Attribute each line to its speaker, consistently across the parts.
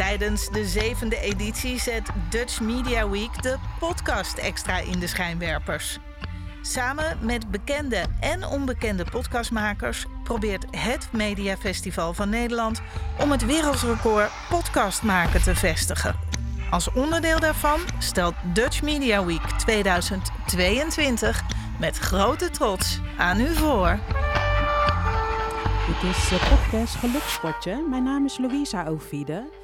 Speaker 1: Tijdens de zevende editie zet Dutch Media Week de podcast extra in de schijnwerpers. Samen met bekende en onbekende podcastmakers probeert het Mediafestival van Nederland om het wereldrecord podcast maken te vestigen. Als onderdeel daarvan stelt Dutch Media Week 2022 met grote trots aan u voor.
Speaker 2: Dit is uh, podcast Gelukspotje. Mijn naam is Louisa Ovide.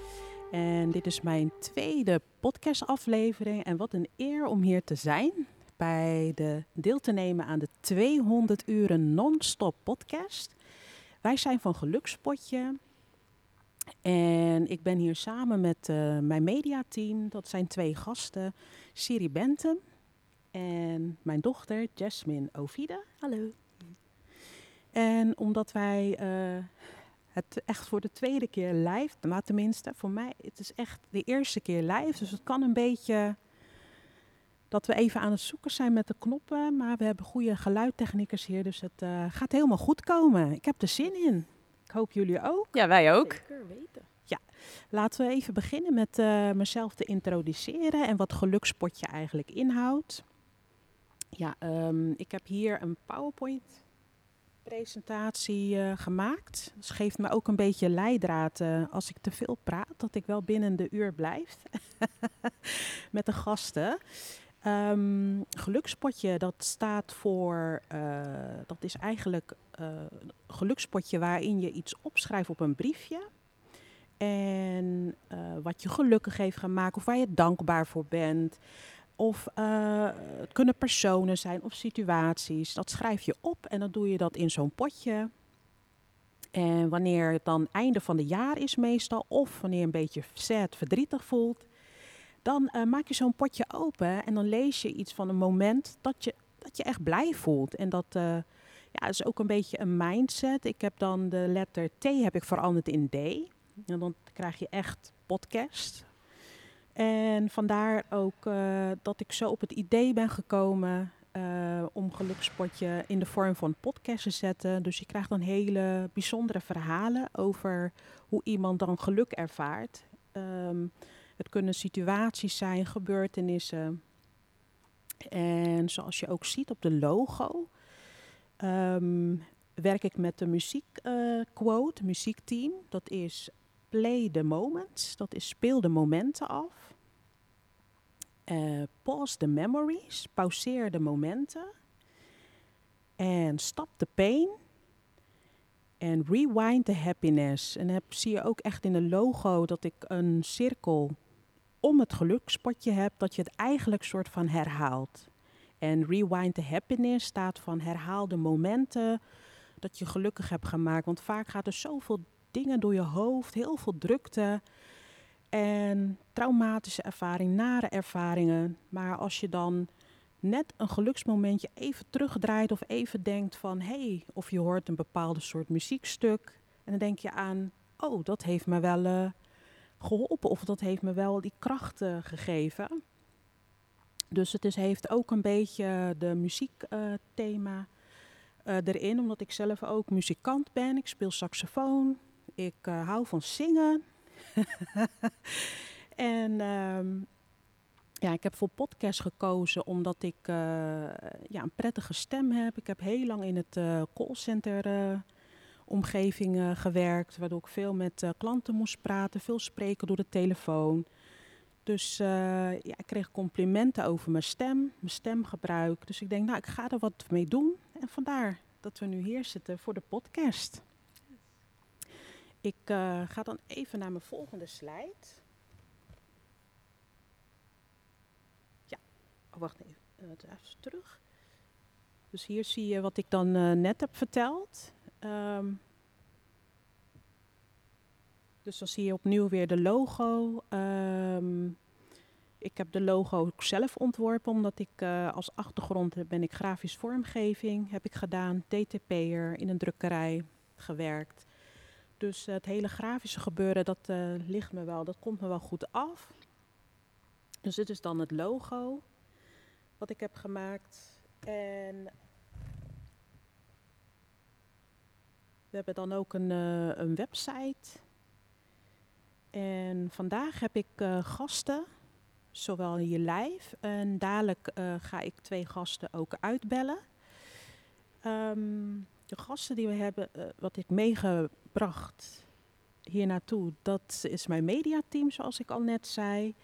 Speaker 2: En dit is mijn tweede podcastaflevering. En wat een eer om hier te zijn. Bij de deel te nemen aan de 200 uren non-stop podcast. Wij zijn van Gelukspotje. En ik ben hier samen met uh, mijn mediateam. Dat zijn twee gasten. Siri Bentham en mijn dochter Jasmine Ovide.
Speaker 3: Hallo.
Speaker 2: En omdat wij uh, het echt voor de tweede keer live, maar tenminste voor mij, het is echt de eerste keer live. Dus het kan een beetje dat we even aan het zoeken zijn met de knoppen. Maar we hebben goede geluidtechniekers hier, dus het uh, gaat helemaal goed komen. Ik heb er zin in. Ik hoop jullie ook.
Speaker 3: Ja, wij ook.
Speaker 2: Zeker weten. Ja, laten we even beginnen met uh, mezelf te introduceren en wat gelukspotje eigenlijk inhoudt. Ja, um, ik heb hier een PowerPoint presentatie uh, gemaakt. Dus geeft me ook een beetje leidraad uh, als ik te veel praat, dat ik wel binnen de uur blijf met de gasten. Um, gelukspotje, dat staat voor, uh, dat is eigenlijk een gelukspotje waarin je iets opschrijft op een briefje. En wat je gelukkig heeft gemaakt of waar je dankbaar voor bent. Of uh, het kunnen personen zijn of situaties. Dat schrijf je op en dan doe je dat in zo'n potje. En wanneer het dan einde van het jaar is meestal, of wanneer je een beetje sad, verdrietig voelt, dan uh, maak je zo'n potje open en dan lees je iets van een moment dat je, dat je echt blij voelt. En dat uh, ja, is ook een beetje een mindset. Ik heb dan de letter T heb ik veranderd in D. En dan krijg je echt podcast. En vandaar ook uh, dat ik zo op het idee ben gekomen uh, om gelukspotje in de vorm van podcast te zetten. Dus je krijgt dan hele bijzondere verhalen over hoe iemand dan geluk ervaart. Um, het kunnen situaties zijn, gebeurtenissen. En zoals je ook ziet op de logo, um, werk ik met de muziekquote, uh, muziekteam. Dat is play the moments, dat is speel de momenten af. Uh, pause the memories, pauzeer de momenten. En stop the pain. En rewind the happiness. En dan zie je ook echt in de logo dat ik een cirkel om het gelukspotje heb, dat je het eigenlijk soort van herhaalt. En rewind the happiness staat van herhaal de momenten dat je gelukkig hebt gemaakt. Want vaak gaat er zoveel dingen door je hoofd, heel veel drukte. En traumatische ervaring, nare ervaringen. Maar als je dan net een geluksmomentje even terugdraait of even denkt van hé, hey, of je hoort een bepaalde soort muziekstuk. En dan denk je aan, oh, dat heeft me wel uh, geholpen of dat heeft me wel die krachten gegeven. Dus het is, heeft ook een beetje de muziekthema uh, erin, omdat ik zelf ook muzikant ben. Ik speel saxofoon, ik hou van zingen. en um, ja, ik heb voor podcast gekozen omdat ik uh, ja, een prettige stem heb. Ik heb heel lang in het uh, callcenter uh, omgeving gewerkt, waardoor ik veel met klanten moest praten, veel spreken door de telefoon. Dus ja, ik kreeg complimenten over mijn stem, mijn stemgebruik. Dus ik denk, nou, ik ga er wat mee doen. En vandaar dat we nu hier zitten voor de podcast. Ik uh, ga dan even naar mijn volgende slide. Ja, oh, wacht even. Uh, even terug. Dus hier zie je wat ik dan uh, net heb verteld. Um, dus dan zie je opnieuw weer de logo. Um, ik heb de logo zelf ontworpen, omdat ik als achtergrond ben ik grafisch vormgeving heb ik gedaan, TTP'er in een drukkerij gewerkt. Dus het hele grafische gebeuren, dat uh, ligt me wel, dat komt me wel goed af. Dus dit is dan het logo wat ik heb gemaakt. En we hebben dan ook een, uh, een website. En vandaag heb ik uh, gasten, zowel hier live en dadelijk ga ik twee gasten ook uitbellen. Um, de gasten die we hebben, uh, wat ik meegebracht hier naartoe, dat is mijn mediateam, zoals ik al net zei.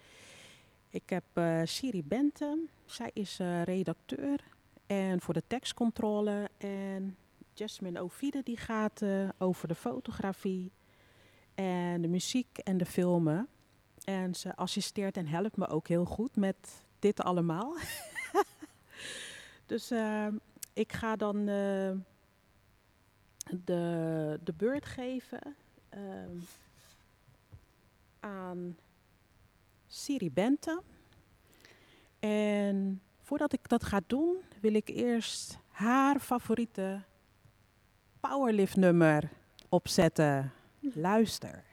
Speaker 2: Ik heb uh, Siri Bentham, zij is uh, redacteur en voor de tekstcontrole. En Jasmine Ovide die gaat over de fotografie en de muziek en de filmen. En ze assisteert en helpt me ook heel goed met dit allemaal. dus ik ga dan de, de beurt geven uh, aan Siri Bente. En voordat ik dat ga doen, wil ik eerst haar favoriete powerlift nummer opzetten. Luister.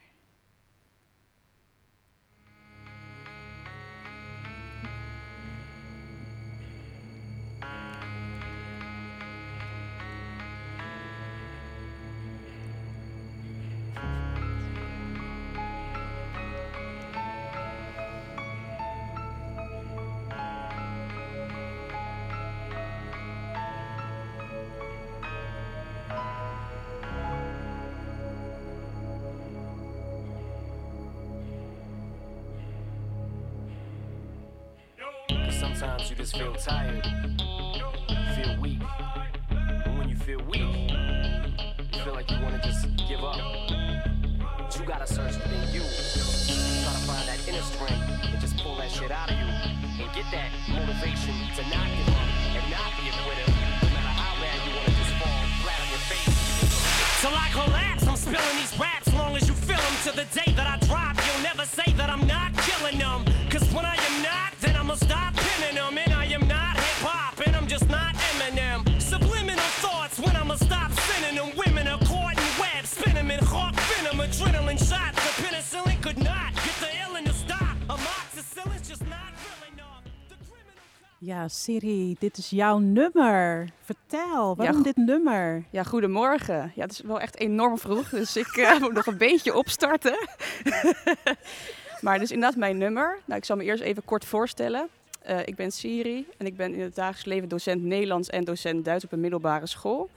Speaker 3: The day that I drop, you'll never say that I'm not killing them. Cause when I am not, then I'ma stop pinning them. And I am not hip hop, and I'm just not Eminem. Subliminal thoughts when I'ma stop sending them. Women are caught in web, spin them in hawk venom, adrenaline shots. The penicillin could not get the illness to stop. Amoxicillin's just not real enough.
Speaker 2: Ja, Siri, dit is jouw nummer. Vertel, waarom
Speaker 4: go-
Speaker 2: dit nummer?
Speaker 4: Ja, goedemorgen. Ja, het is wel echt enorm vroeg, dus ik eh, moet nog een beetje opstarten. maar dus inderdaad mijn nummer. Nou, ik zal me eerst even kort voorstellen. Eh, ik ben Siri en ik ben in het dagelijks leven docent Nederlands en docent Duits op een middelbare school.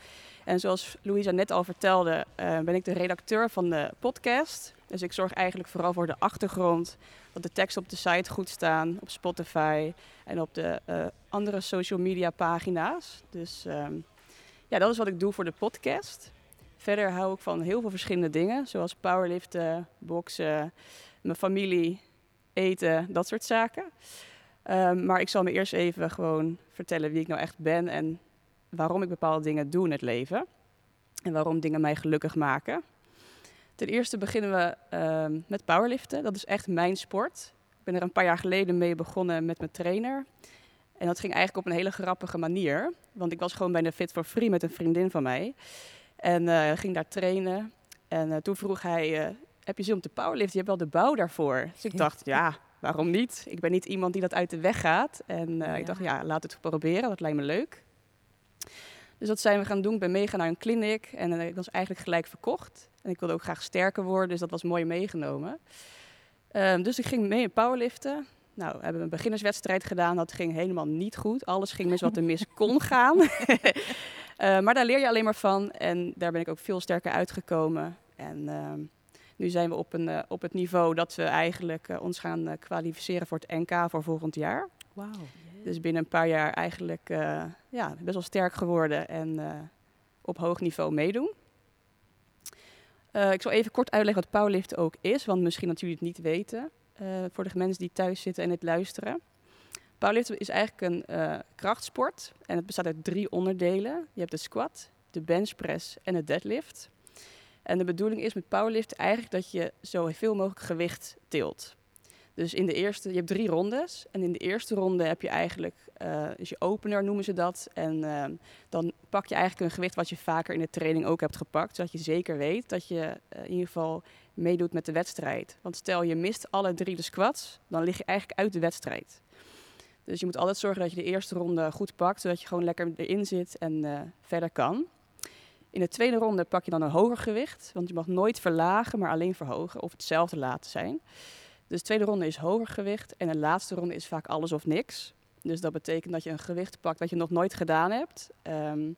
Speaker 4: En zoals Louisa net al vertelde, eh, ben ik de redacteur van de podcast. Dus ik zorg eigenlijk vooral voor de achtergrond, dat de teksten op de site goed staan, op Spotify en op de eh, andere social media pagina's. Dus ehm, ja, dat is wat ik doe voor de podcast. Verder hou ik van heel veel verschillende dingen, zoals powerliften, boksen, mijn familie, eten, dat soort zaken. Ehm, maar ik zal me eerst even gewoon vertellen wie ik nou echt ben en waarom ik bepaalde dingen doe in het leven. En waarom dingen mij gelukkig maken. Ten eerste beginnen we ehm, met powerliften. Dat is echt mijn sport. Ik ben er een paar jaar geleden mee begonnen met mijn trainer. En dat ging eigenlijk op een hele grappige manier. Want ik was gewoon bij de Fit for Free met een vriendin van mij. En eh, ging daar trainen. En eh, toen vroeg hij, eh, heb je zin om te powerliften? Je hebt wel de bouw daarvoor. Dus ik dacht, ja, waarom niet? Ik ben niet iemand die dat uit de weg gaat. En
Speaker 2: Ja.
Speaker 4: ik dacht, ja, laat het proberen. Dat lijkt me leuk. Dus dat zijn we gaan doen. Ik ben meegegaan naar een clinic. En eh, ik was eigenlijk gelijk verkocht. En ik wilde ook graag sterker worden. Dus dat was mooi meegenomen. Ehm, dus ik ging mee in powerliften. Nou, we hebben een beginnerswedstrijd gedaan. Dat ging helemaal niet goed. Alles ging mis wat er mis kon gaan. Eh, maar daar leer je alleen maar van. En daar ben ik ook veel sterker uitgekomen. En ehm, nu zijn we op, een, eh, op het niveau dat we eigenlijk eh, ons gaan eh, kwalificeren voor het NK voor volgend jaar.
Speaker 2: Wauw.
Speaker 4: Dus binnen een paar jaar eigenlijk eh, ja, best wel sterk geworden en eh, op hoog niveau meedoen. Eh, ik zal even kort uitleggen wat powerliften ook is, want misschien dat jullie het niet weten. voor de mensen die thuis zitten en het luisteren. Powerliften is eigenlijk een krachtsport en het bestaat uit drie onderdelen. Je hebt de squat, de benchpress en de deadlift. En de bedoeling is met powerliften eigenlijk dat je zoveel mogelijk gewicht tilt. Dus in de eerste, je hebt drie rondes. En in de eerste ronde heb je eigenlijk, eh is je opener noemen ze dat. En eh, dan pak je eigenlijk een gewicht wat je vaker in de training ook hebt gepakt. Zodat je zeker weet dat je eh, in ieder geval meedoet met de wedstrijd. Want stel je mist alle drie de squats, dan lig je eigenlijk uit de wedstrijd. Dus je moet altijd zorgen dat je de eerste ronde goed pakt, zodat je gewoon lekker erin zit en eh, verder kan. In de tweede ronde pak je dan een hoger gewicht, want je mag nooit verlagen, maar alleen verhogen of hetzelfde laten zijn. Dus de tweede ronde is hoger gewicht en de laatste ronde is vaak alles of niks. Dus dat betekent dat je een gewicht pakt wat je nog nooit gedaan hebt. Ehm,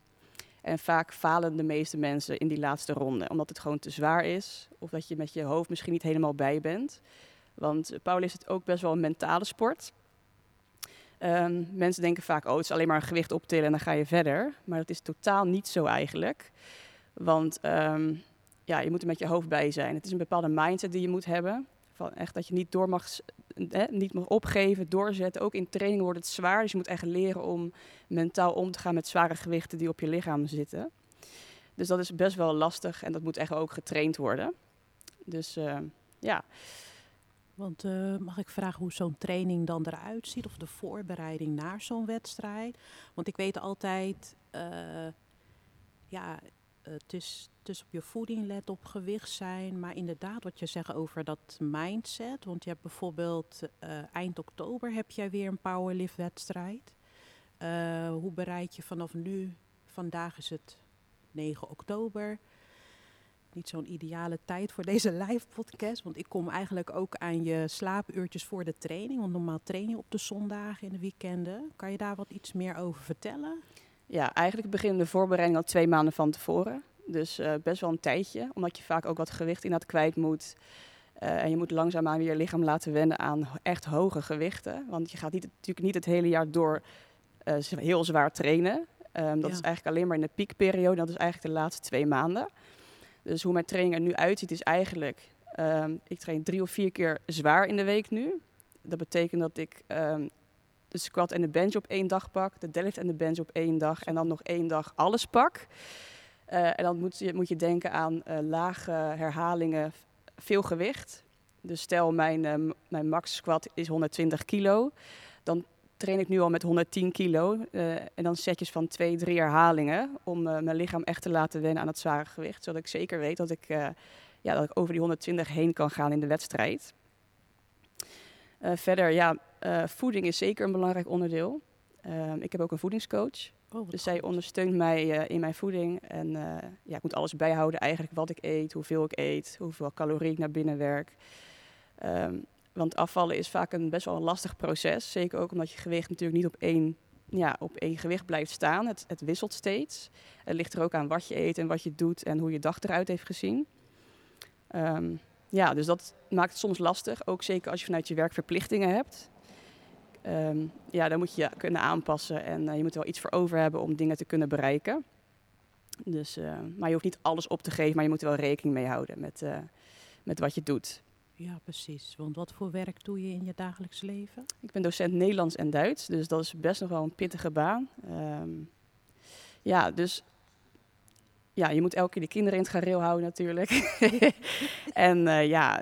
Speaker 4: en vaak falen de meeste mensen in die laatste ronde, omdat het gewoon te zwaar is. Of dat je met je hoofd misschien niet helemaal bij bent. Want Paul is het ook best wel een mentale sport. Ehm, mensen denken vaak, oh, het is alleen maar een gewicht optillen en dan ga je verder. Maar dat is totaal niet zo eigenlijk. Want ehm, ja, je moet er met je hoofd bij zijn. Het is een bepaalde mindset die je moet hebben. Van echt dat je niet door mag, niet mag opgeven, doorzetten. Ook in training wordt het zwaar. Dus je moet echt leren om mentaal om te gaan met zware gewichten die op je lichaam zitten. Dus dat is best wel lastig en dat moet echt ook getraind worden. Dus uh, ja.
Speaker 2: Want uh, mag ik vragen hoe zo'n training dan eruit ziet? Of de voorbereiding naar zo'n wedstrijd? Want ik weet altijd, uh, ja, het is, is op je voeding let, op gewicht zijn. Maar inderdaad, wat je zegt over dat mindset. Want je hebt bijvoorbeeld uh, eind oktober heb jij weer een powerlift wedstrijd. hoe bereid je vanaf nu, vandaag is het 9 oktober niet zo'n ideale tijd voor deze live podcast. Want ik kom eigenlijk ook aan je slaapuurtjes voor de training. Want normaal train je op de zondagen in de weekenden. Kan je daar wat iets meer over vertellen?
Speaker 4: Ja, eigenlijk beginnen de voorbereiding al twee maanden van tevoren. Dus uh, best wel een tijdje, omdat je vaak ook wat gewicht in dat kwijt moet. Uh, en je moet langzaamaan weer je lichaam laten wennen aan echt hoge gewichten. Want je gaat niet, natuurlijk niet het hele jaar door uh, heel zwaar trainen. Um, dat ja. is eigenlijk alleen maar in de piekperiode. Dat is eigenlijk de laatste twee maanden. Dus hoe mijn training er nu uitziet is eigenlijk... Um, ik train drie of vier keer zwaar in de week nu. Dat betekent dat ik um, de squat en de bench op één dag pak. De deadlift en de bench op één dag. En dan nog één dag alles pak. Uh, en dan moet je, moet je denken aan uh, lage herhalingen, veel gewicht. Dus stel mijn, uh, mijn max squat is 120 kilo. Dan train ik nu al met 110 kilo. En dan setjes van twee, drie herhalingen. Om mijn lichaam echt te laten wennen aan het zware gewicht. Zodat ik zeker weet dat ik, ja, dat ik over die 120 heen kan gaan in de wedstrijd. verder, ja, voeding is zeker een belangrijk onderdeel. Ik heb ook een voedingscoach. Oh, dus zij ondersteunt mij in mijn voeding. En ja, ik moet alles bijhouden eigenlijk wat ik eet, hoeveel ik eet, hoeveel calorieën ik naar binnen werk. Um, want afvallen is vaak een best wel een lastig proces. Zeker ook omdat je gewicht natuurlijk niet op één, ja, op één gewicht blijft staan. Het, het wisselt steeds. Het ligt er ook aan wat je eet en wat je doet en hoe je dag eruit heeft gezien. Um, ja, dus dat maakt het soms lastig. Ook zeker als je vanuit je werk verplichtingen hebt. Um, ja, dan moet je je kunnen aanpassen en uh, je moet er wel iets voor over hebben om dingen te kunnen bereiken. Dus, uh, maar je hoeft niet alles op te geven, maar je moet er wel rekening mee houden met, uh, met wat je doet.
Speaker 2: Ja, precies. Want wat voor werk doe je in je dagelijks leven?
Speaker 4: Ik ben docent Nederlands en Duits, dus dat is best nog wel een pittige baan. Um, ja, dus ja, je moet elke keer de kinderen in het gareel houden natuurlijk. en ja,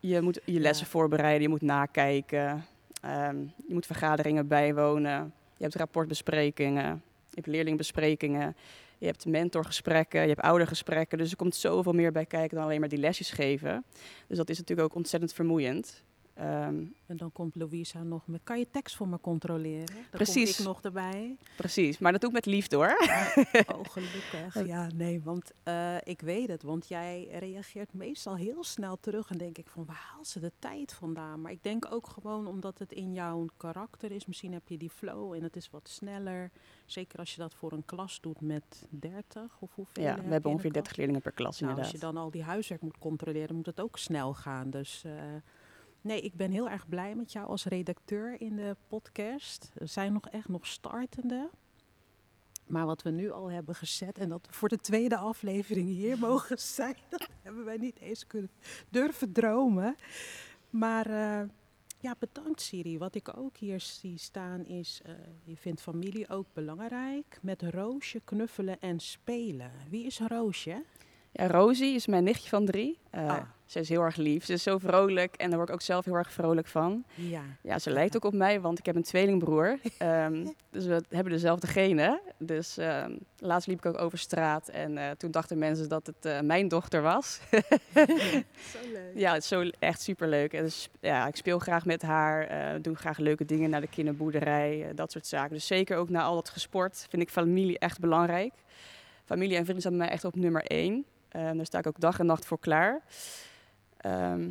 Speaker 4: je moet je lessen ja. voorbereiden, je moet nakijken, um, je moet vergaderingen bijwonen, je hebt rapportbesprekingen, je hebt leerlingbesprekingen. Je hebt mentorgesprekken, je hebt oudergesprekken. Dus er komt zoveel meer bij kijken dan alleen maar die lesjes geven. Dus dat is natuurlijk ook ontzettend vermoeiend.
Speaker 2: Um, en dan komt Louisa nog met, kan je tekst voor me controleren? Dan
Speaker 4: precies.
Speaker 2: kom ik nog erbij.
Speaker 4: Precies, maar dat doe ik met liefde hoor.
Speaker 2: oh, gelukkig. Ja, nee, want uh, ik weet het. Want jij reageert meestal heel snel terug en denk ik van, waar haalt ze de tijd vandaan? Maar ik denk ook gewoon omdat het in jouw karakter is. Misschien heb je die flow en het is wat sneller. Zeker als je dat voor een klas doet met 30 of hoeveel?
Speaker 4: Ja, we hebben ongeveer 30 leerlingen per klas
Speaker 2: nou,
Speaker 4: inderdaad.
Speaker 2: Als je dan al die huiswerk moet controleren, moet het ook snel gaan. Dus... Uh, Nee, ik ben heel erg blij met jou als redacteur in de podcast. Er zijn nog echt nog startende. Maar wat we nu al hebben gezet en dat we voor de tweede aflevering hier mogen zijn, dat hebben wij niet eens kunnen durven dromen. Maar uh, ja, bedankt Siri. Wat ik ook hier zie staan is, uh, je vindt familie ook belangrijk. Met Roosje knuffelen en spelen. Wie is Roosje?
Speaker 4: Ja, Rosie is mijn nichtje van drie. Uh, ah. Ze is heel erg lief. Ze is zo vrolijk en daar word ik ook zelf heel erg vrolijk van.
Speaker 2: Ja,
Speaker 4: ja ze lijkt ook op mij, want ik heb een tweelingbroer. um, dus we hebben dezelfde genen. Dus uh, laatst liep ik ook over straat en uh, toen dachten mensen dat het uh, mijn dochter was.
Speaker 2: zo leuk.
Speaker 4: Ja, het is zo echt superleuk. En dus, ja, ik speel graag met haar, doe graag leuke dingen naar de kinderboerderij, dat soort zaken. Dus zeker ook na al dat gesport vind ik familie echt belangrijk familie en vrienden staan bij mij echt op nummer één. Ehm, daar sta ik ook dag en nacht voor klaar. Ehm,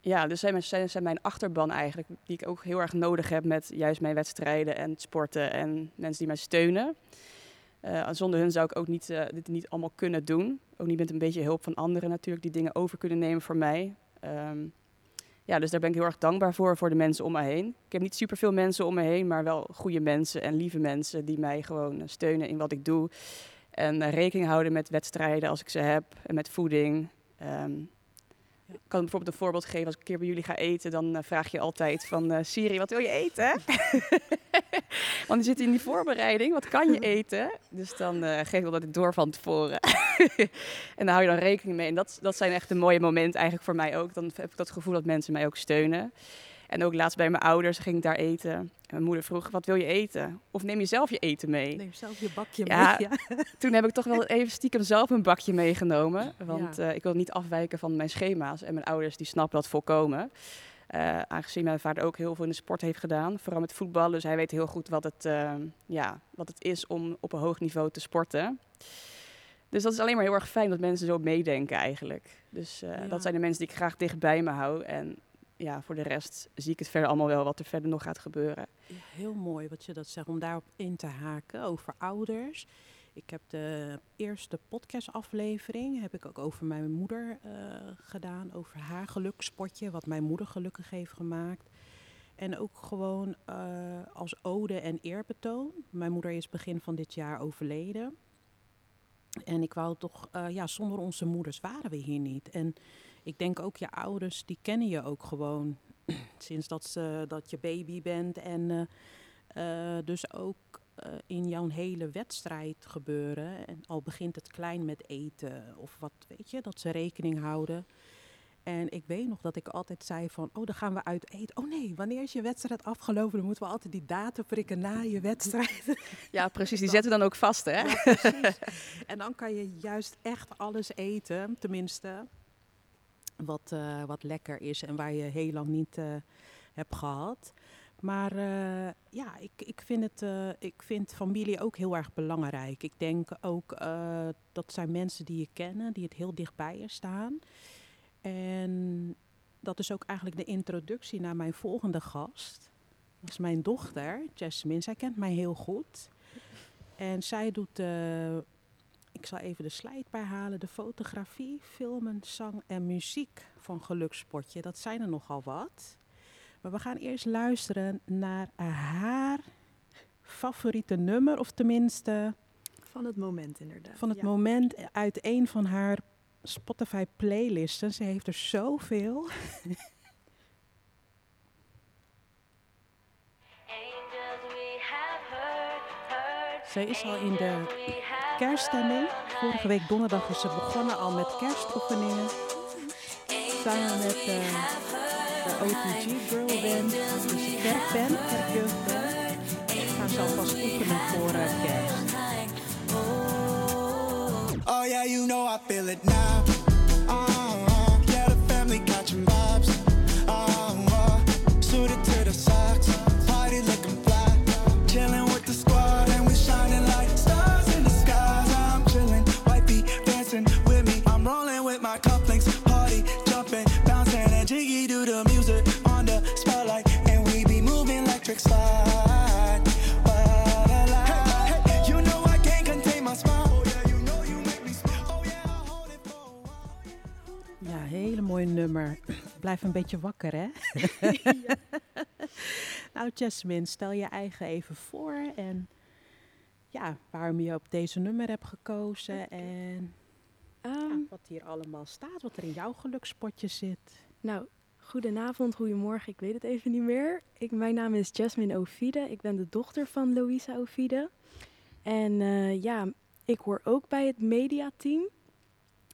Speaker 4: ja, dus zij zijn, zijn mijn achterban eigenlijk, die ik ook heel erg nodig heb met juist mijn wedstrijden en sporten en mensen die mij steunen. Uh, zonder hun zou ik ook niet, uh, dit niet allemaal kunnen doen. Ook niet met een beetje hulp van anderen natuurlijk, die dingen over kunnen nemen voor mij. Um, ja, dus daar ben ik heel erg dankbaar voor, voor de mensen om me heen. Ik heb niet superveel mensen om me heen, maar wel goede mensen en lieve mensen die mij gewoon steunen in wat ik doe. En uh, rekening houden met wedstrijden als ik ze heb en met voeding. Um, ik kan bijvoorbeeld een voorbeeld geven. Als ik een keer bij jullie ga eten, dan uh, vraag je altijd van uh, Siri, wat wil je eten? Want die zit in die voorbereiding, wat kan je eten? Dus dan uh, geef ik dat ik door van tevoren. en daar hou je dan rekening mee. En dat, dat zijn echt de mooie momenten eigenlijk voor mij ook. Dan heb ik dat gevoel dat mensen mij ook steunen. En ook laatst bij mijn ouders ging ik daar eten. En mijn moeder vroeg, wat wil je eten? Of neem je zelf je eten mee?
Speaker 2: Neem zelf je bakje
Speaker 4: ja,
Speaker 2: mee. Ja.
Speaker 4: Toen heb ik toch wel even stiekem zelf een bakje meegenomen. Want ja. uh, ik wil niet afwijken van mijn schema's. En mijn ouders die snappen dat volkomen. Uh, aangezien mijn vader ook heel veel in de sport heeft gedaan. Vooral met voetbal. Dus hij weet heel goed wat het, uh, ja, wat het is om op een hoog niveau te sporten. Dus dat is alleen maar heel erg fijn dat mensen zo meedenken eigenlijk. Dus ja. dat zijn de mensen die ik graag dichtbij me hou. En ja, voor de rest zie ik het verder allemaal wel wat er verder nog gaat gebeuren.
Speaker 2: Heel mooi wat je dat zegt, om daarop in te haken over ouders. Ik heb de eerste podcastaflevering heb ik ook over mijn moeder uh, gedaan, over haar gelukspotje, wat mijn moeder gelukkig heeft gemaakt. En ook gewoon uh, als ode en eerbetoon. Mijn moeder is begin van dit jaar overleden. En ik wou toch, uh, ja, zonder onze moeders waren we hier niet. En ik denk ook je ouders, die kennen je ook gewoon sinds dat, ze, dat je baby bent. En uh, uh, dus ook uh, in jouw hele wedstrijd gebeuren. En al begint het klein met eten of wat, weet je, dat ze rekening houden. En ik weet nog dat ik altijd zei van, oh, dan gaan we uit eten. Oh nee, wanneer is je wedstrijd afgelopen? Dan moeten we altijd die datum prikken na je wedstrijd.
Speaker 4: Ja, precies. Die zetten we dan ook vast, hè?
Speaker 2: Ja, precies. En dan kan je juist echt alles eten, tenminste wat, uh, wat lekker is en waar je heel lang niet uh, hebt gehad. Maar uh, ja, ik, ik, vind het, ik vind familie ook heel erg belangrijk. Ik denk ook dat zijn mensen die je kennen, die het heel dichtbij je staan. En dat is ook eigenlijk de introductie naar mijn volgende gast. Dat is mijn dochter, Jasmine. Zij kent mij heel goed. En zij doet ik zal even de slide bijhalen. De fotografie, filmen, zang en muziek van Gelukspotje. Dat zijn er nogal wat. Maar we gaan eerst luisteren naar haar favoriete nummer, of tenminste...
Speaker 5: Van het moment inderdaad.
Speaker 2: Van het ja. moment uit een van haar Spotify playlisten. Ze heeft er zoveel. Zij is al in de kerststemming. Vorige week donderdag is ze begonnen al met kerstoefeningen. Samen met uh, de OTG Girl Band, dus de kerkband, kerkjeugdband. Gaan ze alvast oefenen voor uh, kerst.
Speaker 6: Oh yeah, you know I feel it now.
Speaker 2: Ja, hele mooi nummer. Blijf een beetje wakker, hè? nou, Jasmine, stel je eigen even voor en ja, waarom je op deze nummer hebt gekozen en ja,
Speaker 5: Um,
Speaker 2: wat hier allemaal staat, wat er in jouw gelukspotje zit.
Speaker 5: nou, goedenavond, goedemorgen, ik weet het even niet meer. Ik, mijn naam is Jasmine Ovide, ik ben de dochter van Louisa Ovide. En eh, ja, ik hoor ook bij het mediateam.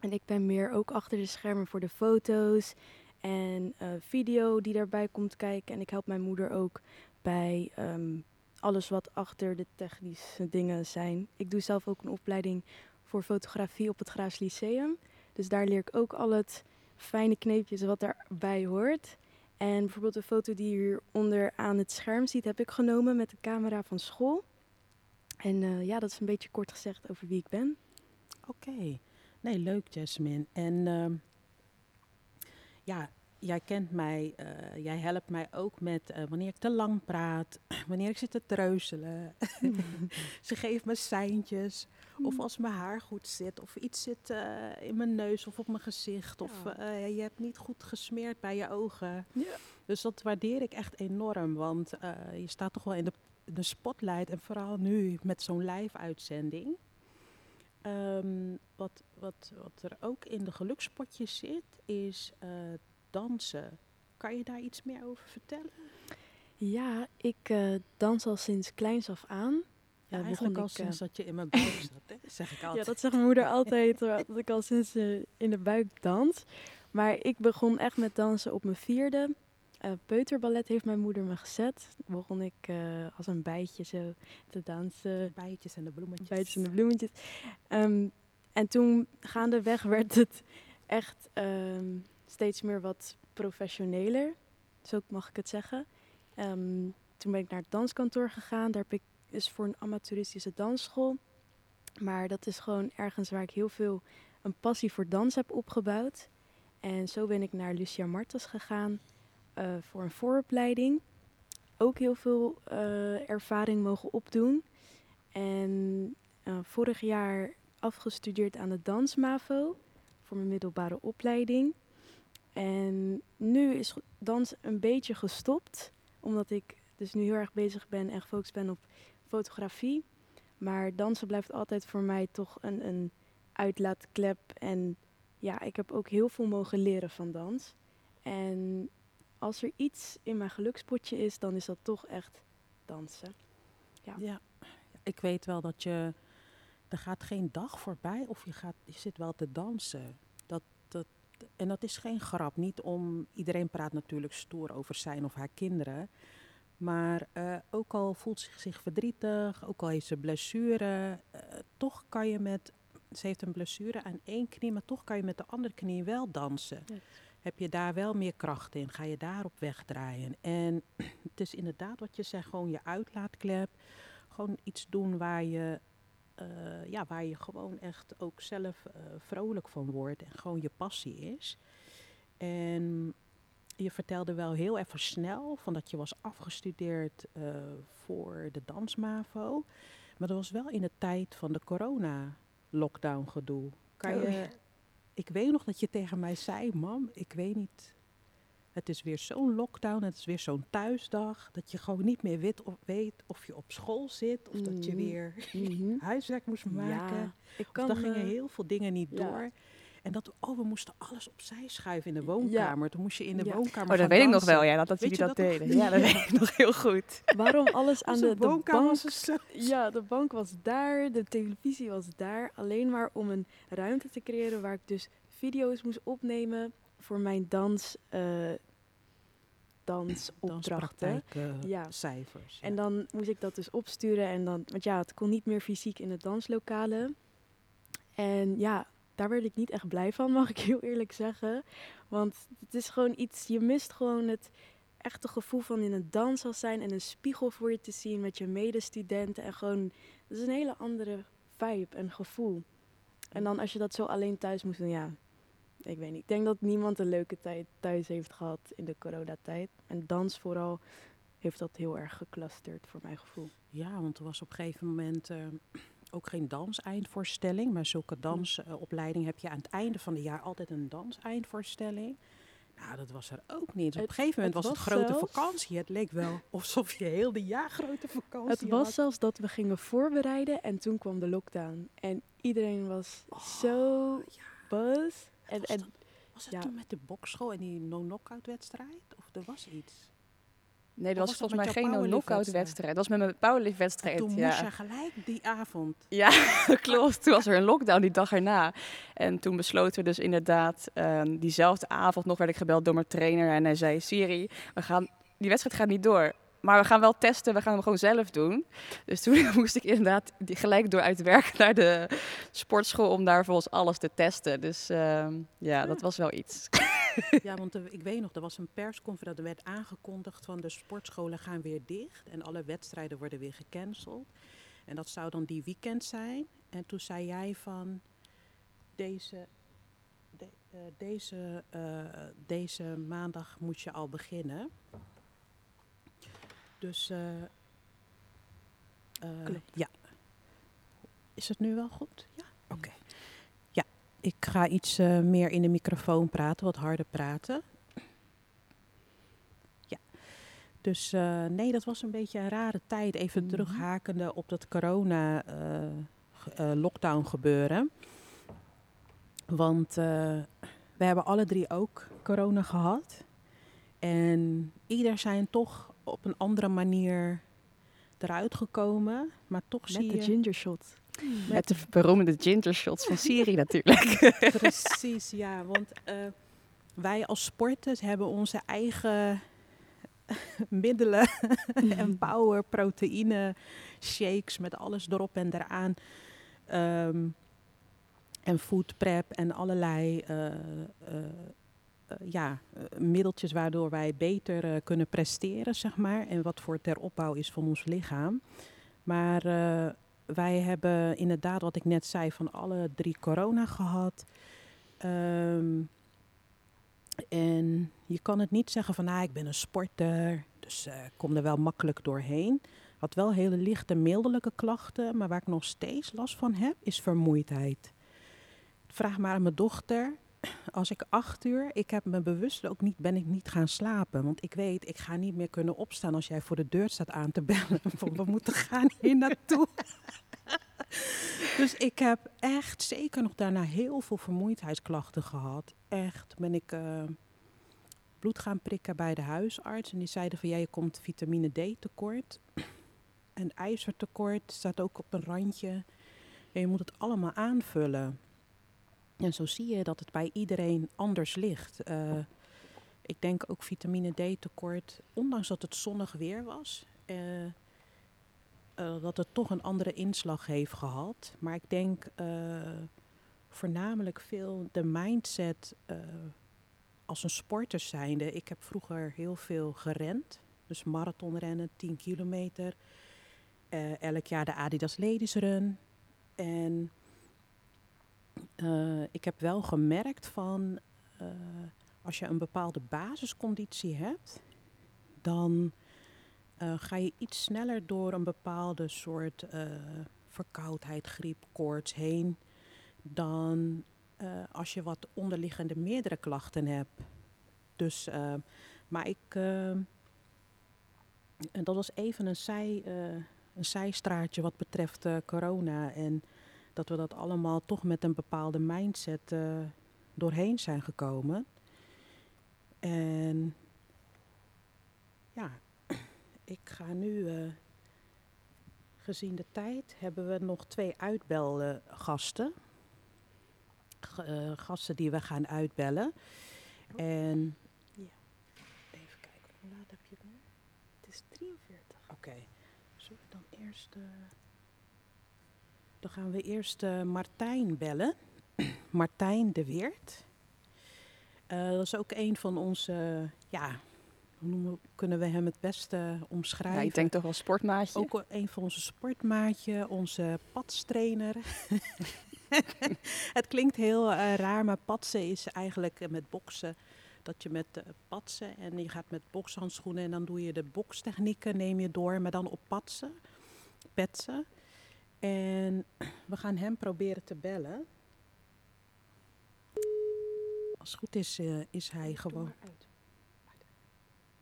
Speaker 5: En ik ben meer ook achter de schermen voor de foto's en eh, video die daarbij komt kijken. En ik help mijn moeder ook bij ehm, alles wat achter de technische dingen zijn. Ik doe zelf ook een opleiding voor fotografie op het Graafs Lyceum. Dus daar leer ik ook al het fijne kneepjes wat daarbij hoort. En bijvoorbeeld de foto die je hier onder aan het scherm ziet, heb ik genomen met de camera van school. En eh, ja, dat is een beetje kort gezegd over wie ik ben.
Speaker 2: Oké. Nee, leuk Jasmine. En ehm, ja, jij kent mij. eh, jij helpt mij ook met eh, wanneer ik te lang praat. wanneer ik zit te treuzelen. Ze geeft me seintjes. Of als mijn haar goed zit. Of iets zit eh, in mijn neus of op mijn gezicht. Of
Speaker 5: Ja.
Speaker 2: je hebt niet goed gesmeerd bij je ogen.
Speaker 5: Ja.
Speaker 2: Dus dat waardeer ik echt enorm. Want je staat toch wel in de, de spotlight. En vooral nu met zo'n live-uitzending. Ehm, wat, wat, wat er ook in de gelukspotjes zit, is eh, dansen. Kan je daar iets meer over vertellen?
Speaker 5: Ja, ik eh, dans al sinds kleins af aan.
Speaker 2: Ja,
Speaker 5: Eh,
Speaker 2: eigenlijk
Speaker 5: begon
Speaker 2: al
Speaker 5: ik,
Speaker 2: sinds dat je in mijn buik zat, hè? zeg ik
Speaker 5: Ja,
Speaker 2: altijd.
Speaker 5: dat zegt mijn moeder altijd, dat ik al sinds in de buik dans. Maar ik begon echt met dansen op mijn vierde. Eh peuterballet heeft mijn moeder me gezet. Begon ik eh, als een bijtje zo te dansen.
Speaker 2: Bijtjes en de bloemetjes.
Speaker 5: Bijtjes en de bloemetjes. Ehm, en toen gaandeweg werd het echt ehm, steeds meer wat professioneler. Zo mag ik het zeggen. Ehm, toen ben ik naar het danskantoor gegaan. Daar heb ik is voor een amateuristische dansschool. Maar dat is gewoon ergens waar ik heel veel een passie voor dans heb opgebouwd. En zo ben ik naar Lucia Martens gegaan voor een vooropleiding. Ook heel veel eh, ervaring mogen opdoen. En eh, vorig jaar afgestudeerd aan de Dansmavo voor mijn middelbare opleiding. En nu is dans een beetje gestopt, omdat ik dus nu heel erg bezig ben en gefocust ben op fotografie. Maar dansen blijft altijd voor mij toch een, een uitlaatklep. En ja, ik heb ook heel veel mogen leren van dans. En als er iets in mijn gelukspotje is, dan is dat toch echt dansen. Ja.
Speaker 2: Ja, ik weet wel dat je... Er gaat geen dag voorbij of je, gaat, je zit wel te dansen. Dat, dat, en dat is geen grap. Niet om... Iedereen praat natuurlijk stoer over zijn of haar kinderen. Maar eh, ook al voelt ze zich verdrietig, ook al heeft ze blessure... eh, toch kan je met... Ze heeft een blessure aan één knie, maar toch kan je met de andere knie wel dansen.
Speaker 5: Ja.
Speaker 2: Heb je daar wel meer kracht in? Ga je daarop wegdraaien? En het is inderdaad wat je zegt, gewoon je uitlaatklep. Gewoon iets doen waar je, eh, ja, waar je gewoon echt ook zelf eh, vrolijk van wordt. En gewoon je passie is. En je vertelde wel heel even snel van dat je was afgestudeerd eh, voor de dansmavo. Maar dat was wel in de tijd van de corona-lockdown gedoe. Kan
Speaker 5: Oh,
Speaker 2: je. Ik weet nog dat je tegen mij zei, mam, ik weet niet. Het is weer zo'n lockdown, het is weer zo'n thuisdag. Dat je gewoon niet meer weet of, weet of je op school zit. Of dat je
Speaker 5: Mhm.
Speaker 2: weer
Speaker 5: Mhm.
Speaker 2: huiswerk moest maken.
Speaker 5: Ja, ik
Speaker 2: Of
Speaker 5: kan.
Speaker 2: dan gingen
Speaker 5: eh,
Speaker 2: heel veel dingen niet
Speaker 5: ja.
Speaker 2: door. En dat, oh, we moesten alles opzij schuiven in de woonkamer. Toen moest je in de
Speaker 5: Ja.
Speaker 2: woonkamer
Speaker 4: Oh, dat weet ik nog wel, ja, dat, dat
Speaker 2: Weet
Speaker 4: jullie
Speaker 2: je
Speaker 4: dat,
Speaker 2: dat
Speaker 4: deden. Ja, dat weet ik nog heel goed.
Speaker 5: waarom alles aan de, de
Speaker 2: woonkamer
Speaker 5: bank
Speaker 2: was zo...
Speaker 5: Ja, de bank was daar, de televisie was daar. Alleen maar om een ruimte te creëren waar ik dus video's moest opnemen voor mijn dans, eh dansopdrachten. Ja.
Speaker 2: cijfers.
Speaker 5: En dan moest ik dat dus opsturen. En dan, want ja, het kon niet meer fysiek in de danslokalen. En ja, daar werd ik niet echt blij van, mag ik heel eerlijk zeggen. Want het is gewoon iets, je mist gewoon het echte gevoel van in een danshal zijn en een spiegel voor je te zien met je medestudenten. En gewoon, dat is een hele andere vibe en gevoel. En dan als je dat zo alleen thuis moest doen, ja, ik weet niet. Ik denk dat niemand een leuke tijd thuis heeft gehad in de coronatijd. En dans vooral heeft dat heel erg geclusterd voor mijn gevoel.
Speaker 2: Ja, want er was op een gegeven moment eh, ook geen danseindvoorstelling. Maar zulke dansopleiding heb je aan het einde van het jaar altijd een danseindvoorstelling. Nou, dat was er ook niet. Dus op een gegeven moment
Speaker 5: het
Speaker 2: was het grote
Speaker 5: zelfs-
Speaker 2: vakantie. Het leek wel alsof je heel de jaar grote vakantie
Speaker 5: Het was
Speaker 2: had.
Speaker 5: zelfs dat we gingen voorbereiden en toen kwam de lockdown. En iedereen was zo
Speaker 2: ja.
Speaker 5: buzz. En,
Speaker 2: Was
Speaker 5: en
Speaker 2: dat- Was het
Speaker 5: ja.
Speaker 2: toen met de bokschool en die no-knockout wedstrijd? Of er was iets?
Speaker 4: Nee, dat was volgens mij geen
Speaker 2: powerlift-wedstrijd?
Speaker 4: wedstrijd. Dat was met mijn powerlift
Speaker 2: En
Speaker 4: wedstrijd.
Speaker 2: toen
Speaker 4: ja.
Speaker 2: moest je gelijk die avond.
Speaker 4: Ja, klopt. Toen was er een lockdown die dag erna. En toen besloten we dus inderdaad, ehm, diezelfde avond nog werd ik gebeld door mijn trainer. En hij zei, Siri, we gaan, die wedstrijd gaat niet door. Maar we gaan wel testen, we gaan hem gewoon zelf doen. Dus toen moest ik inderdaad gelijk door uit werk naar de sportschool om daar volgens alles te testen. Dus ehm, ja, dat was wel iets.
Speaker 2: Ja, want ik weet nog, er was een persconferentie. Er werd aangekondigd van de sportscholen gaan weer dicht. En alle wedstrijden worden weer gecanceld. En dat zou dan die weekend zijn. En toen zei jij van, deze, de- eh, deze, eh, deze maandag moet je al beginnen. Dus eh, ja. Is het nu wel goed? Ja, oké. Ik ga iets eh, meer in de microfoon praten, wat harder praten. Ja, dus eh, nee, dat was een beetje een rare tijd. Even
Speaker 5: Mhm.
Speaker 2: terughakende op dat corona eh, gebeuren. Want we hebben alle drie ook corona gehad. En ieder zijn toch op een andere manier eruit gekomen. Maar toch
Speaker 5: Met
Speaker 2: zie
Speaker 5: de
Speaker 2: je...
Speaker 5: ginger shot.
Speaker 4: Met de beroemde ginger shots van Siri natuurlijk.
Speaker 2: Precies, ja. Want eh, wij als sporters hebben onze eigen middelen en power, proteïne, shakes met alles erop en eraan. Ehm, en food prep en allerlei eh, eh, ja, middeltjes waardoor wij beter kunnen presteren, zeg maar. En wat voor ter opbouw is van ons lichaam. Maar wij hebben inderdaad, wat ik net zei, van alle drie corona gehad. Ehm, en je kan het niet zeggen van, ah, ik ben een sporter, dus ik kom er wel makkelijk doorheen. Had wel hele lichte, mildelijke klachten, maar waar ik nog steeds last van heb, is vermoeidheid. Vraag maar aan mijn dochter. Als ik acht uur, ik heb me bewust ook niet, ben ik niet gaan slapen. Want ik weet, ik ga niet meer kunnen opstaan als jij voor de deur staat aan te bellen. We moeten gaan hier naartoe. dus ik heb echt zeker nog daarna heel veel vermoeidheidsklachten gehad. Echt ben ik eh, bloed gaan prikken bij de huisarts. En die zeiden van, ja, je komt vitamine D tekort. En ijzertekort staat ook op een randje. En je moet het allemaal aanvullen. En zo zie je dat het bij iedereen anders ligt. Eh, ik denk ook vitamine D tekort, ondanks dat het zonnig weer was, eh, eh, dat het toch een andere inslag heeft gehad. Maar ik denk voornamelijk veel de mindset als een sporter zijnde. Ik heb vroeger heel veel gerend, dus marathonrennen, 10 kilometer. Elk jaar de Adidas Ladies Run. En eh, ik heb wel gemerkt van eh, als je een bepaalde basisconditie hebt, dan eh, ga je iets sneller door een bepaalde soort verkoudheid, griep, koorts heen dan als je wat onderliggende meerdere klachten hebt. Dus, maar ik, en dat was even een, zij, een zijstraatje wat betreft corona en dat we dat allemaal toch met een bepaalde mindset eh, doorheen zijn gekomen. En ja, ik ga nu, eh, gezien de tijd, hebben we nog twee uitbelgasten. Eh, gasten die we gaan uitbellen. En
Speaker 5: Ja.
Speaker 2: even kijken, hoe laat heb je het nu?
Speaker 5: Het is 43.
Speaker 2: Oké, zullen we dan eerst. Dan gaan we eerst eh, Martijn bellen. Martijn de Weert. Eh, dat is ook een van onze. ja, hoe kunnen we hem het beste omschrijven?
Speaker 4: Ja, ik denk toch wel sportmaatje.
Speaker 2: Ook een van onze sportmaatje, onze padstrainer. het klinkt heel eh, raar, maar patsen is eigenlijk met boksen. Dat je met patsen en je gaat met bokshandschoenen en dan doe je de bokstechnieken, neem je door, maar dan op patsen, petsen. En we gaan hem proberen te bellen. Als het goed is, eh, is hij gewoon.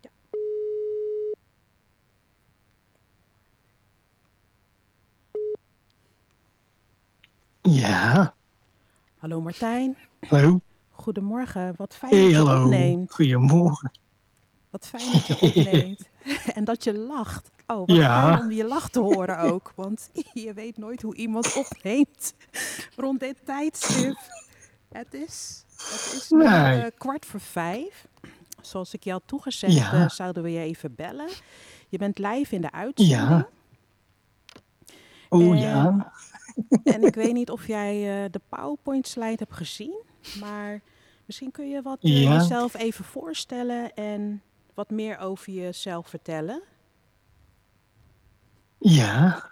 Speaker 2: Ja.
Speaker 7: Ja,
Speaker 2: Hallo Martijn,
Speaker 7: hallo.
Speaker 2: goedemorgen. Wat fijn
Speaker 7: Hey,
Speaker 2: dat je
Speaker 7: hallo.
Speaker 2: opneemt.
Speaker 7: Goedemorgen.
Speaker 2: Wat fijn dat je opneemt. en dat je lacht. Oh, wat
Speaker 7: Ja.
Speaker 2: fijn om je lach te horen ook. Want je weet nooit hoe iemand opneemt rond dit tijdstip. Het is, het is nu
Speaker 7: Nee.
Speaker 2: eh, kwart voor vijf. Zoals ik je had toegezegd,
Speaker 7: Ja.
Speaker 2: eh, zouden we je even bellen. Je bent live in de uitzending.
Speaker 7: Ja. Oh
Speaker 2: En-
Speaker 7: ja.
Speaker 2: En ik weet niet of jij eh, de PowerPoint slide hebt gezien. Maar misschien kun je wat
Speaker 7: Ja.
Speaker 2: jezelf even voorstellen en wat meer over jezelf vertellen.
Speaker 7: Ja.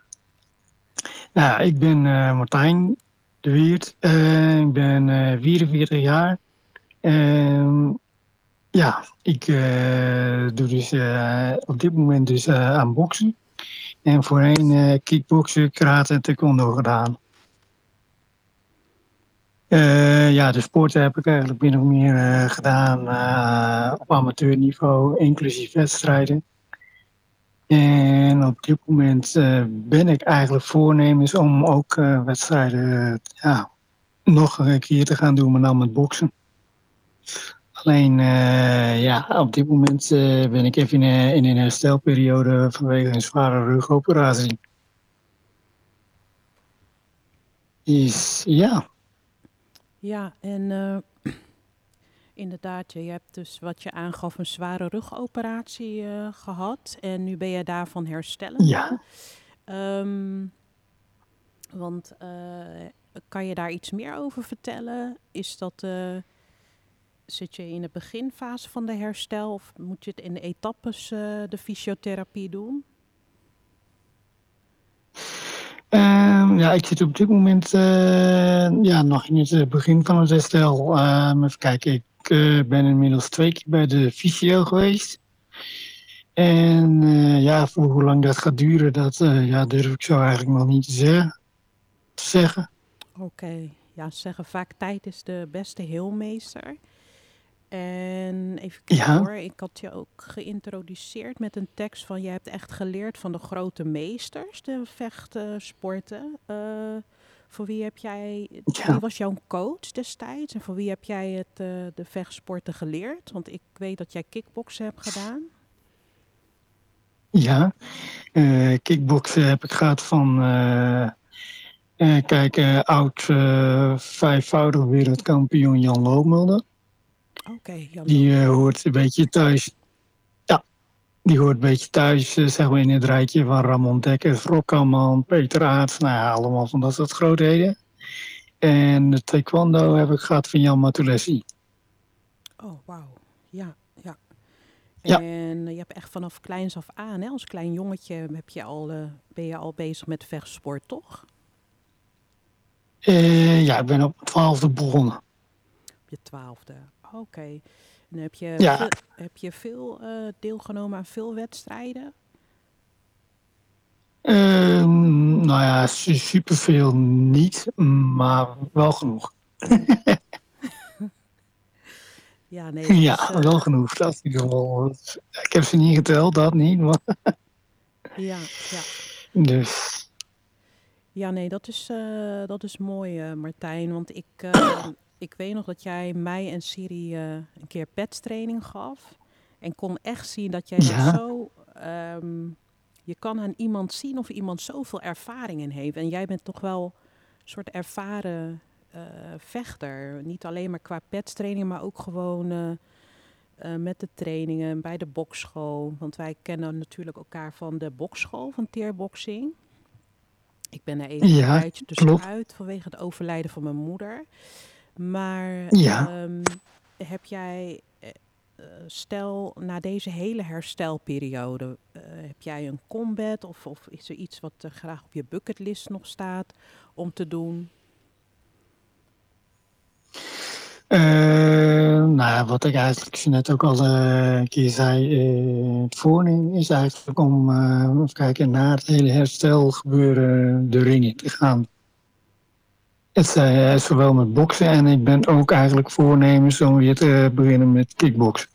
Speaker 7: Nou, ik ben eh, Martijn de Weert. Eh, ik ben eh 44 jaar. En ja, ik doe dus op dit moment dus aan boksen. En voorheen kickboksen, karate en taekwondo gedaan. Ja, de sporten heb ik eigenlijk min of meer gedaan op amateurniveau, inclusief wedstrijden. En op dit moment eh, ben ik eigenlijk voornemens om ook eh, wedstrijden ja, nog een keer te gaan doen, maar dan met boksen. Alleen, eh, ja, op dit moment ben ik even in, in een herstelperiode vanwege een zware rugoperatie. Is, ja,
Speaker 2: Ja, en inderdaad, je hebt dus wat je aangaf een zware rugoperatie eh, gehad. En nu ben je daarvan herstellen.
Speaker 7: ja.
Speaker 2: Ehm, want eh, kan je daar iets meer over vertellen? Is dat, eh, zit je in de beginfase van de herstel of moet je het in de etappes de fysiotherapie doen?
Speaker 7: Ehm, ja, ik zit op dit moment eh, ja, nog in het begin van het herstel. Ehm, even kijken, ik eh, ben inmiddels twee keer bij de fysio geweest. En eh, ja, voor hoe lang dat gaat duren, dat eh, ja, durf ik zo eigenlijk nog niet te zeggen. Te zeggen.
Speaker 2: Oké, ja, ze zeggen vaak tijd is de beste heelmeester. En even kijken
Speaker 7: Ja.
Speaker 2: hoor, ik had je ook geïntroduceerd met een tekst van je hebt echt geleerd van de grote meesters, de vechtsporten. Eh, voor wie heb jij,
Speaker 7: Ja.
Speaker 2: wie was jouw coach destijds en voor wie heb jij het, eh, de vechtsporten geleerd? Want ik weet dat jij kickboksen hebt gedaan.
Speaker 7: Ja, eh kickboksen heb ik gehad van, eh, kijk, oud vijfvoudig wereldkampioen Jan Loopmulder.
Speaker 2: Oké, Jan.
Speaker 7: Die hoort een beetje thuis. Die hoort een beetje thuis, eh, zeg maar, in het rijtje van Ramon Dekkers, Rokkaman, Peter Aerts. Nou ja, allemaal van dat soort grootheden. En de taekwondo heb ik gehad van Jan Matulessi.
Speaker 2: Oh, wauw. Ja, ja.
Speaker 7: Ja.
Speaker 2: En eh, je hebt echt vanaf kleins af aan, hè, als klein jongetje, heb je al, eh, ben je al bezig met vechtsport, toch?
Speaker 7: Eh, ja, ik ben op twaalfde begonnen.
Speaker 2: Op je twaalfde. Oké. En heb je,
Speaker 7: Ja.
Speaker 2: veel, heb je veel eh, deelgenomen aan veel wedstrijden?
Speaker 7: Ehm, nou ja, su- superveel niet, maar wel genoeg.
Speaker 2: Ja, nee.
Speaker 7: Ja,
Speaker 2: is, eh,
Speaker 7: wel genoeg. Dat in ieder geval. Ik heb ze niet geteld, dat niet. Maar,
Speaker 2: Ja, ja.
Speaker 7: dus
Speaker 2: Ja, nee, dat is, eh, dat is mooi, Martijn. Want ik, ik weet nog dat jij mij en Siri eh, een keer petstraining gaf. En kon echt zien dat jij
Speaker 7: Ja.
Speaker 2: dat zo... ehm, je kan aan iemand zien of iemand zoveel ervaring in heeft. En jij bent toch wel een soort ervaren eh, vechter. Niet alleen maar qua petstraining, maar ook gewoon... eh, met de trainingen bij de bokschool. Want wij kennen natuurlijk elkaar van de bokschool van teerboxing. Ik ben er even
Speaker 7: Ja,
Speaker 2: een tijdje tussenuit vanwege het overlijden van mijn moeder. Maar
Speaker 7: Ja.
Speaker 2: ehm, heb jij, eh, eh, stel na deze hele herstelperiode, eh, heb jij een combat of, of is er iets wat graag op je bucketlist nog staat om te doen?
Speaker 7: Nou, wat ik eigenlijk net ook al een keer zei, het voornemen is eigenlijk om even kijken, na het hele herstel gebeuren de ring in te gaan. Het eh, zowel met boksen en ik ben ook eigenlijk voornemens om weer te beginnen met kickboksen.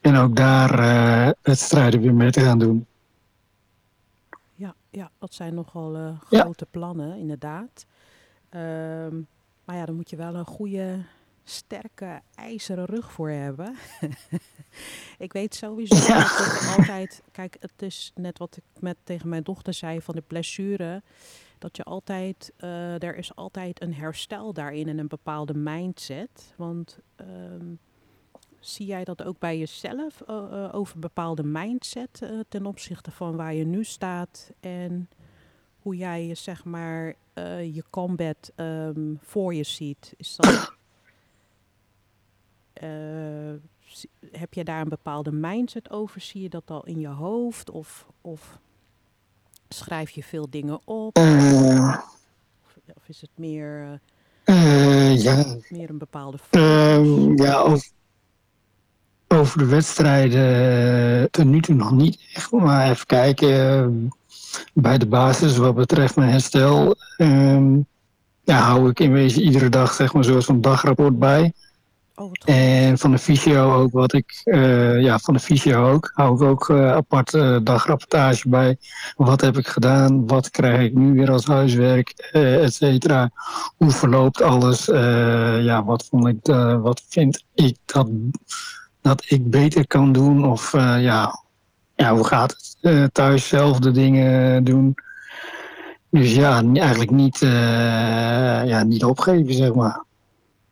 Speaker 7: En ook daar eh, wedstrijden weer mee te gaan doen.
Speaker 2: Ja, ja dat zijn nogal eh,
Speaker 7: Ja.
Speaker 2: grote plannen, inderdaad. Ehm, maar ja, dan moet je wel een goede, sterke, ijzeren rug voor hebben. ik weet sowieso
Speaker 7: Ja.
Speaker 2: dat altijd... Kijk, het is net wat ik met, tegen mijn dochter zei van de blessure. Dat je altijd... eh, er is altijd een herstel daarin en een bepaalde mindset. Want... ehm, Zie jij dat ook bij jezelf eh, eh, over bepaalde mindset ten opzichte van waar je nu staat en hoe jij je zeg maar je combat ehm, voor je ziet? Is dat, heb je daar een bepaalde mindset over? Zie je dat al in je hoofd of, of schrijf je veel dingen op?
Speaker 7: Eh,
Speaker 2: Of, is het meer, eh,
Speaker 7: Eh, ja,
Speaker 2: Meer een bepaalde
Speaker 7: Ehm, ja, over, over de wedstrijden tot nu toe nog niet echt. Maar even kijken. bij de basis wat betreft mijn herstel. ehm, ja, hou ik in wezen iedere dag zeg maar zo'n zo'n dagrapport bij.
Speaker 2: Oh.
Speaker 7: En van de fysio ook wat ik, eh, ja, van de fysio ook, hou ik ook eh, apart eh, dagrapportage bij. Wat heb ik gedaan? Wat krijg ik nu weer als huiswerk? et cetera. Hoe verloopt alles? Ja, wat vond ik, wat vind ik dat, dat ik beter kan doen? Of ja, ja, hoe gaat het? Thuis zelf de dingen doen. Dus ja, eigenlijk niet, ja, niet opgeven, zeg maar.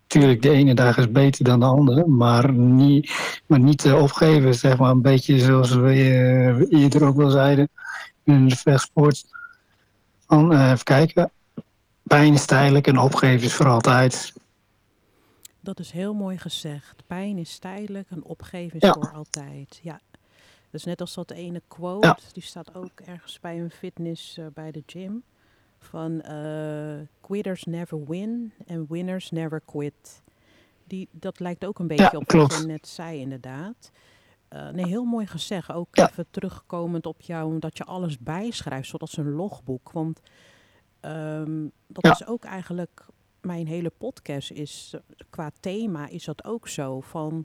Speaker 7: Tuurlijk, de ene dag is beter dan de andere, maar niet, maar niet eh, opgeven, zeg maar. Een beetje zoals we eh, eerder ook wel zeiden in de vechtsport. Van, eh, even kijken. Pijn is tijdelijk en opgeven is voor altijd.
Speaker 2: Dat is heel mooi gezegd. Pijn is tijdelijk en opgeven is
Speaker 7: Ja.
Speaker 2: voor altijd. Ja. Dus net als dat ene quote,
Speaker 7: Ja.
Speaker 2: die staat ook ergens bij een fitness eh, bij de gym. Van eh, quitters never win and winners never quit. Die, dat lijkt ook een beetje op wat je net zei inderdaad. Eh, nee, heel mooi gezegd. Ook
Speaker 7: Ja.
Speaker 2: even terugkomend op jou, dat je alles bijschrijft, zoals een logboek. Want ehm, dat
Speaker 7: Ja.
Speaker 2: is ook eigenlijk mijn hele podcast is eh, qua thema is dat ook zo van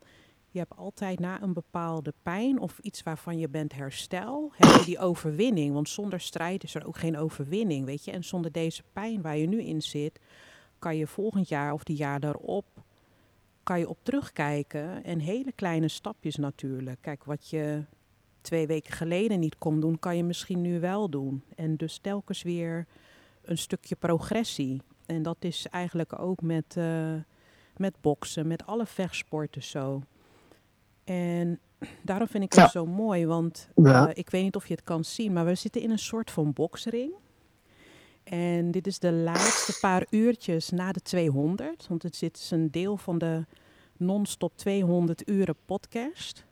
Speaker 2: je hebt altijd na een bepaalde pijn of iets waarvan je bent herstel, heb je die overwinning. Want zonder strijd is er ook geen overwinning, weet je. En zonder deze pijn waar je nu in zit, kan je volgend jaar of die jaar daarop, kan je op terugkijken. En hele kleine stapjes natuurlijk. Kijk, wat je twee weken geleden niet kon doen, kan je misschien nu wel doen. En dus telkens weer een stukje progressie. En dat is eigenlijk ook met, eh, met boksen, met alle vechtsporten zo. En daarom vind ik het
Speaker 7: Ja.
Speaker 2: zo mooi, want
Speaker 7: Ja.
Speaker 2: eh, ik weet niet of je het kan zien, maar we zitten in een soort van boksring. En dit is de laatste paar uurtjes na de 200, want het zit is een deel van de non-stop 200 uren podcast.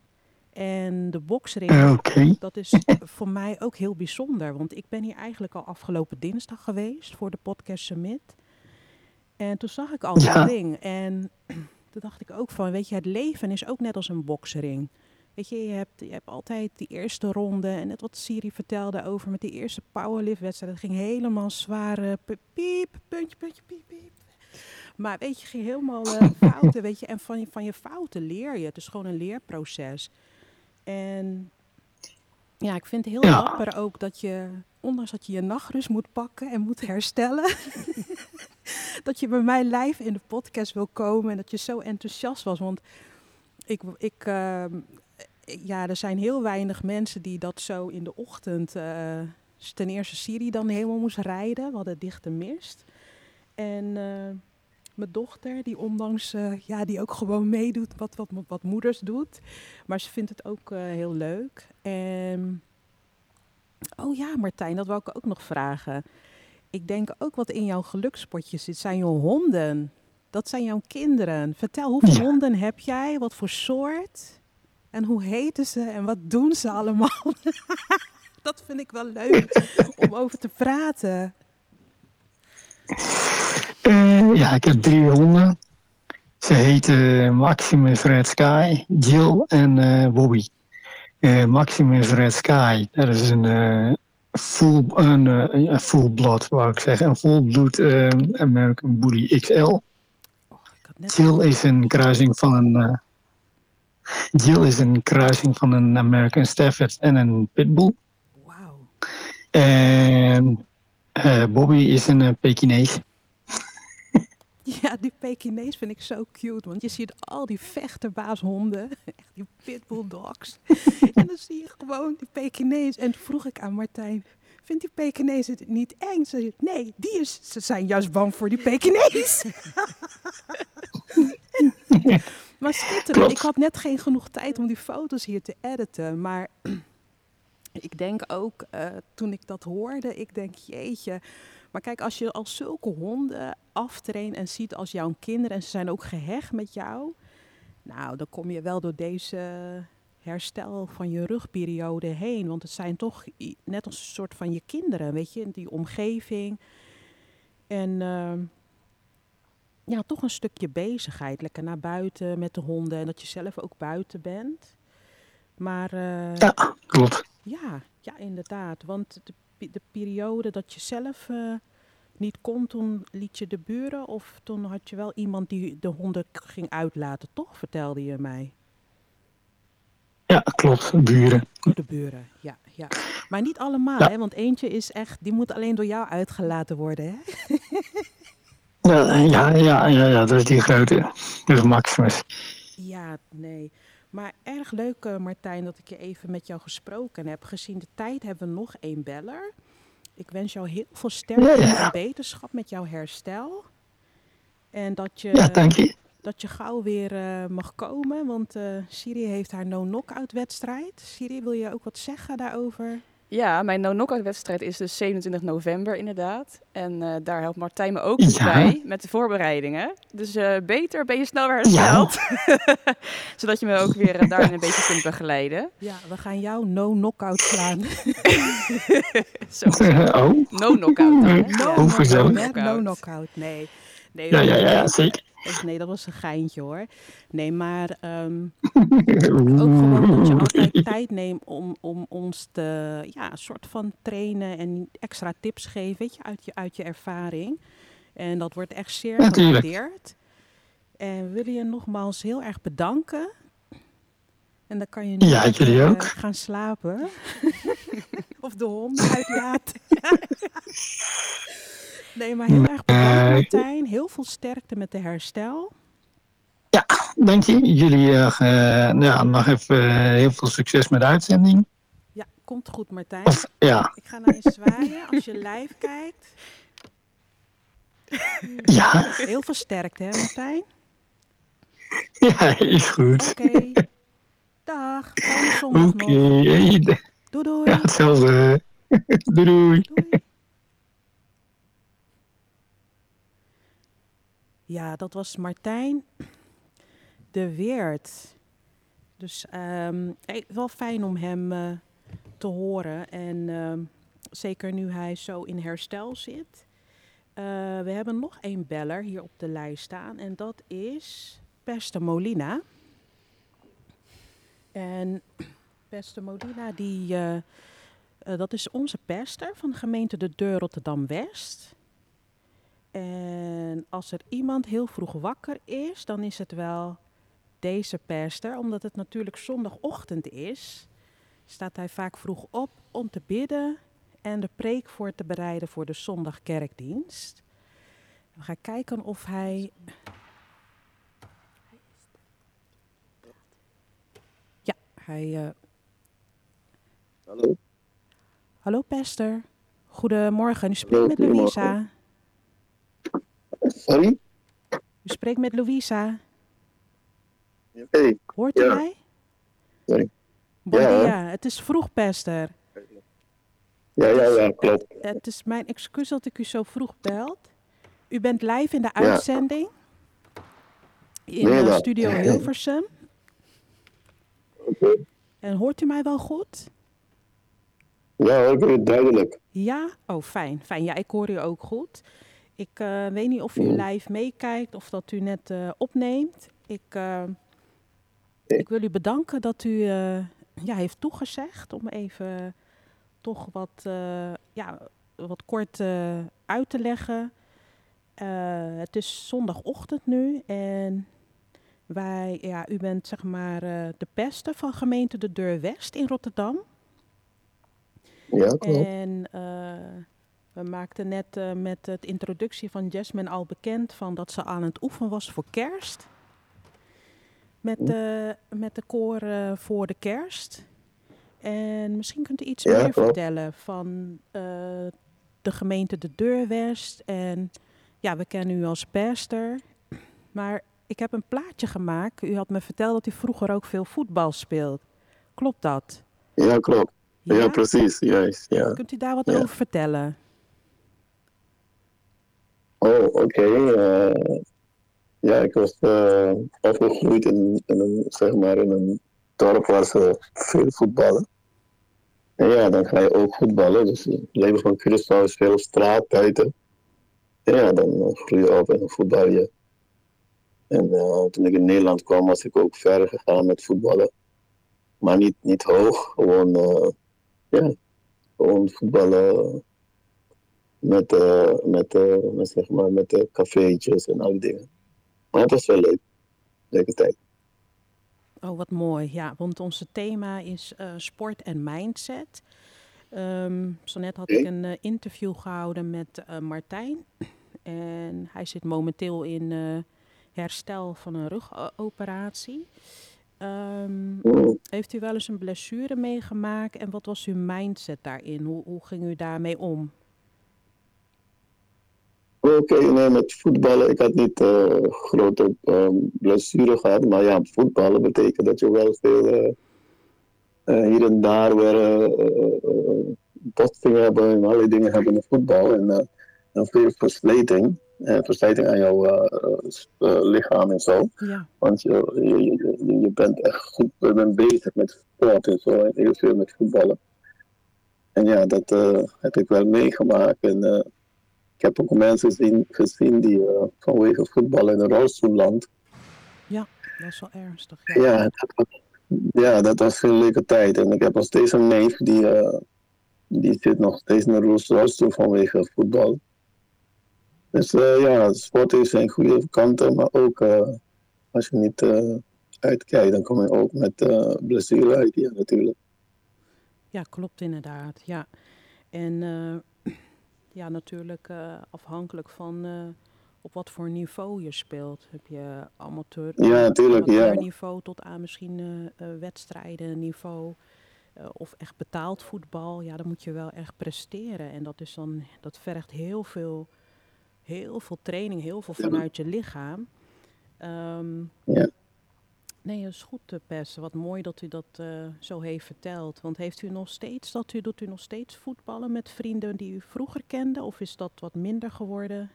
Speaker 2: En de boksring
Speaker 7: Eh, Oké.
Speaker 2: dat is voor mij ook heel bijzonder, want ik ben hier eigenlijk al afgelopen dinsdag geweest voor de podcast Summit. En toen zag ik al die
Speaker 7: Ja.
Speaker 2: ring en toen dacht ik ook van, weet je, het leven is ook net als een boksring. Weet je, je hebt, je hebt altijd die eerste ronde en net wat Siri vertelde over met die eerste powerlift-wedstrijd. Dat ging helemaal zware p- piep, puntje, puntje, piep, piep. Maar weet je, ging helemaal eh, fouten, weet je. En van je, van je fouten leer je. Het is gewoon een leerproces. En ja, ik vind het heel
Speaker 7: Ja.
Speaker 2: dapper ook dat je, ondanks dat je je nachtrust moet pakken en moet herstellen, dat je bij mij live in de podcast wil komen en dat je zo enthousiast was. Want ik, ik, ehm, ik- ja, er zijn heel weinig mensen die dat zo in de ochtend, eh, ten eerste Siri dan helemaal moest rijden. We hadden dichte mist. En eh, mijn dochter, die ondanks, eh, ja, die ook gewoon meedoet wat, wat, wat moeders doet. Maar ze vindt het ook eh, heel leuk. En, oh ja, Martijn, dat wou ik ook nog vragen. Ik denk ook wat in jouw gelukspotje zit, zijn jouw honden. Dat zijn jouw kinderen. Vertel, hoeveel
Speaker 7: Ja.
Speaker 2: honden heb jij? Wat voor soort? En hoe heten ze? En wat doen ze allemaal? dat vind ik wel leuk om over te praten.
Speaker 7: Eh, ja, ik heb drie honden. Ze heten Maximus Red Sky, Jill en eh, Bobby. Eh, Maximus Red Sky, dat is een eh, full, een, eh, een full blood, wou ik zeggen. Een volbloed eh, American Bully XL.
Speaker 2: Oh,
Speaker 7: Jill is een kruising van een. eh, Jill is een kruising van een American Stafford en een Pitbull.
Speaker 2: Wauw.
Speaker 7: En eh, Bobby is een uh, Pekinees.
Speaker 2: Ja, die Pekinees vind ik zo cute. Want je ziet al die vechterbaashonden. Echt die pitbull dogs. en dan zie je gewoon die Pekinees. En toen vroeg ik aan Martijn... Vindt die Pekinees het niet eng? Ze zei, nee, die is, ze zijn juist bang voor die Pekinees. maar schitterend. Ik had net geen genoeg tijd om die foto's hier te editen. Maar ik denk ook, eh, toen ik dat hoorde, ik denk, jeetje. Maar kijk, als je als zulke honden aftraint en ziet als jouw kinderen... en ze zijn ook gehecht met jou... nou, dan kom je wel door deze herstel van je rugperiode heen. Want het zijn toch net als een soort van je kinderen, weet je, in die omgeving. En ehm, ja, toch een stukje bezigheid. Lekker naar buiten met de honden en dat je zelf ook buiten bent. Maar eh,
Speaker 7: Ja, klopt.
Speaker 2: Ja, ja, inderdaad. Want de, de periode dat je zelf eh, niet kon, toen liet je de buren of toen had je wel iemand die de honden ging uitlaten, toch? Vertelde je mij.
Speaker 7: Ja, klopt. Buren.
Speaker 2: Oh, de buren, ja, ja. Maar niet allemaal,
Speaker 7: Ja.
Speaker 2: hè? Want eentje is echt, die moet alleen door jou uitgelaten worden, hè?
Speaker 7: Ja, ja, ja, ja, ja, dat is die grote. Dat is Maximus.
Speaker 2: Ja, nee. Maar erg leuk, eh, Martijn, dat ik je even met jou gesproken heb. Gezien de tijd hebben we nog één beller. Ik wens jou heel veel sterkte
Speaker 7: Ja,
Speaker 2: en beterschap met jouw herstel. En dat je,
Speaker 7: Ja, dank je.
Speaker 2: dat je gauw weer eh, mag komen, want Siri heeft haar no-knockout wedstrijd. Siri, wil je ook wat zeggen daarover?
Speaker 4: Ja, mijn no-knockout wedstrijd is dus 27 november inderdaad. En eh, daar helpt Martijn me ook
Speaker 7: Ja.
Speaker 4: bij met de voorbereidingen. Dus eh, beter ben je snel weer hersteld. Zodat je me ook weer eh, daarin een beetje kunt begeleiden.
Speaker 2: Ja, we gaan jou no-knockout slaan.
Speaker 4: Zo.
Speaker 7: Oh,
Speaker 4: No-knockout dan, hè? Ja,
Speaker 7: Oh, gezellig.
Speaker 2: hè?
Speaker 4: no-knockout.
Speaker 2: No-knockout, nee. nee
Speaker 7: ja, ja, ja, zeker.
Speaker 2: Dus nee, dat was een geintje hoor. Nee, maar ehm, ook gewoon dat je altijd tijd neemt om, om ons te, ja, een soort van trainen en extra tips geven, weet je, uit je, uit je ervaring. En dat wordt echt zeer gewaardeerd. En we willen je nogmaals heel erg bedanken. En dan kan je nu
Speaker 7: Ja, jullie
Speaker 2: eh,
Speaker 7: ook.
Speaker 2: gaan slapen. of de hond uitlaten. nee, maar heel erg bedankt Martijn. Heel veel sterkte met de herstel.
Speaker 7: Dank je. Jullie ja, nog even eh, heel veel succes met de uitzending.
Speaker 2: Ja, komt goed Martijn.
Speaker 7: Of, ja,
Speaker 2: Ik ga naar je zwaaien als je live kijkt.
Speaker 7: ja,
Speaker 2: Heel veel sterkte, hè Martijn?
Speaker 7: ja, is goed.
Speaker 2: Oké. Dag.
Speaker 7: Oké, d-
Speaker 2: Doei doei.
Speaker 7: ja, hetzelfde. doei doei.
Speaker 2: Doei. Ja, dat was Martijn de Weert. Dus ehm, eh, wel fijn om hem eh, te horen. En ehm, zeker nu hij zo in herstel zit. Eh, we hebben nog één beller hier op de lijst staan. En dat is Peste Molina. En Peste Molina, die, eh, dat is onze pester van de gemeente De Deur Rotterdam-West. En als er iemand heel vroeg wakker is, dan is het wel deze pester. Omdat het natuurlijk zondagochtend is, staat hij vaak vroeg op om te bidden en de preek voor te bereiden voor de zondagkerkdienst. We gaan kijken of hij. Ja, hij. eh,
Speaker 8: Hallo.
Speaker 2: Hallo pester. Goedemorgen, u spreekt met. Louisa.
Speaker 8: Sorry?
Speaker 2: U spreekt met Louisa.
Speaker 8: Hey,
Speaker 2: Hoort u
Speaker 8: Ja.
Speaker 2: mij?
Speaker 8: Sorry. Ja.
Speaker 2: het is vroeg pester.
Speaker 8: ja, ja, ja, klopt.
Speaker 2: Het is mijn excuus dat ik u zo vroeg belt. U bent live in de uitzending. In
Speaker 8: Nee,
Speaker 2: eh, Studio Hilversum.
Speaker 8: Oké.
Speaker 2: En hoort u mij wel goed?
Speaker 8: Ja, oké, duidelijk.
Speaker 2: Ja? Oh, fijn. Fijn. Ja, ik hoor u ook goed. Ik eh, weet niet of u
Speaker 8: Mm.
Speaker 2: live meekijkt of dat u net eh, opneemt. Ik, eh, ik wil u bedanken dat u ja, heeft toegezegd om even toch wat, ja, wat kort uit te leggen. Het is zondagochtend nu en wij, ja, u bent zeg maar de peste van gemeente De Deur West in Rotterdam.
Speaker 8: Ja, klopt.
Speaker 2: En we maakten net eh, met de introductie van Jasmine al bekend van dat ze aan het oefenen was voor kerst. Met, de met de koor eh, voor de kerst. En misschien kunt u iets
Speaker 8: Ja,
Speaker 2: meer vertellen van eh, de gemeente De Deur West. En ja, we kennen u als pastor. Maar ik heb een plaatje gemaakt. U had me verteld dat u vroeger ook veel voetbal speelt. Klopt dat?
Speaker 8: Ja, klopt. Ja, precies, juist. Ja.
Speaker 2: Kunt u daar wat
Speaker 8: Ja.
Speaker 2: over vertellen?
Speaker 8: Oh, oké. eh, ja, ik was eh, opgegroeid in, in een, zeg maar, in een dorp waar ze veel voetballen. En ja, dan ga je ook voetballen. Dus het leven van Christus is veel straat buiten. En ja, dan eh, groei je op en voetbal je. En eh, toen ik in Nederland kwam, was ik ook verder gegaan met voetballen. Maar niet, niet hoog, gewoon, eh, ja, gewoon voetballen met, eh, met, eh, met, zeg maar, met de cafeetjes en al die dingen. Maar het was wel leuk. Leuke tijd.
Speaker 2: Oh, wat mooi. Ja, want onze thema is eh, sport en mindset. Ehm zo net had ik een interview gehouden met Martijn. En hij zit momenteel in herstel van een rugoperatie. Ehm,
Speaker 8: Mm.
Speaker 2: heeft u wel eens een blessure meegemaakt en wat was uw mindset daarin? Hoe, hoe ging u daarmee om?
Speaker 8: Oké, nee, met voetballen. Ik had niet eh, grote ehm blessure gehad. Maar ja, voetballen betekent dat je wel veel eh, eh, hier en daar weer botsingen hebben en allerlei dingen hebben in voetbal. En, en veel versleting. eh, versleting aan jouw lichaam en zo.
Speaker 2: Ja,
Speaker 8: Want je, je, je, bent echt goed je bent bezig met sport en zo. En heel veel met voetballen. En ja, dat heb ik wel meegemaakt. En ik heb ook mensen gezien, gezien die eh, vanwege voetbal in een rolstoel land.
Speaker 2: dat is wel ernstig. Ja.
Speaker 8: Ja, dat was, ja, dat was een leuke tijd. En ik heb nog steeds een neef die, eh, die zit nog steeds in een rolstoel vanwege voetbal. Dus eh, ja, sport heeft zijn goede kanten, maar ook als je niet uitkijkt, dan kom je ook met blessure uit, ja, natuurlijk.
Speaker 2: Ja, klopt inderdaad. Ja. En eh, ja, natuurlijk eh, afhankelijk van eh, op wat voor niveau je speelt. Heb je amateur,
Speaker 8: Ja,
Speaker 2: amateurniveau tot aan misschien eh wedstrijdenniveau. eh, of echt betaald voetbal. Ja, dan moet je wel echt presteren. En dat is dan, dat vergt heel veel, heel veel training, heel veel vanuit je lichaam. Ehm,
Speaker 8: Ja.
Speaker 2: Nee, dat is goed, eh, Pers. Wat mooi dat u dat eh, zo heeft verteld. Want heeft u nog steeds dat u doet u nog steeds voetballen met vrienden die u vroeger kende, of is dat wat minder geworden?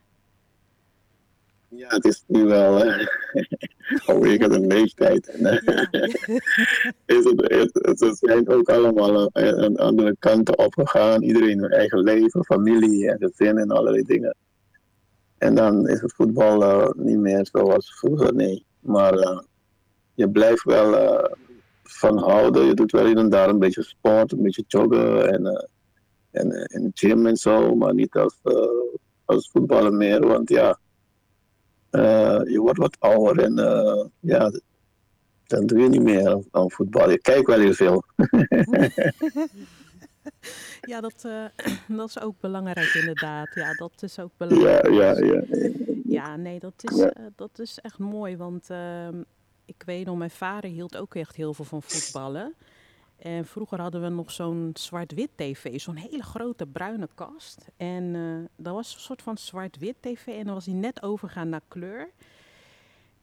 Speaker 8: Ja, het is nu wel uh, vanwege de leeftijd. En, eh, is het, het, het zijn ook allemaal een, een andere kanten opgegaan. Iedereen hun eigen leven, familie en gezin en allerlei dingen. En dan is het voetbal eh, niet meer zoals vroeger, nee. Maar eh, je blijft wel eh, van houden. Je doet wel hier en daar een beetje sport, een beetje joggen en, eh, en eh, in de gym en zo. Maar niet als, eh, als voetballen meer, want ja, eh, je wordt wat ouder en eh, ja, dan doe je niet meer aan, voetbal. Je kijkt wel heel veel.
Speaker 2: Ja, dat, eh, dat is ook belangrijk inderdaad. Ja, dat is ook
Speaker 8: ja,
Speaker 2: belangrijk.
Speaker 8: ja, ja.
Speaker 2: Ja, nee, dat is,
Speaker 8: Ja.
Speaker 2: eh, dat is echt mooi. Want ehm, ik weet nog, mijn vader hield ook echt heel veel van voetballen. En vroeger hadden we nog zo'n zwart-wit tv, zo'n hele grote bruine kast. En eh, dat was een soort van zwart-wit tv en dan was hij net overgegaan naar kleur.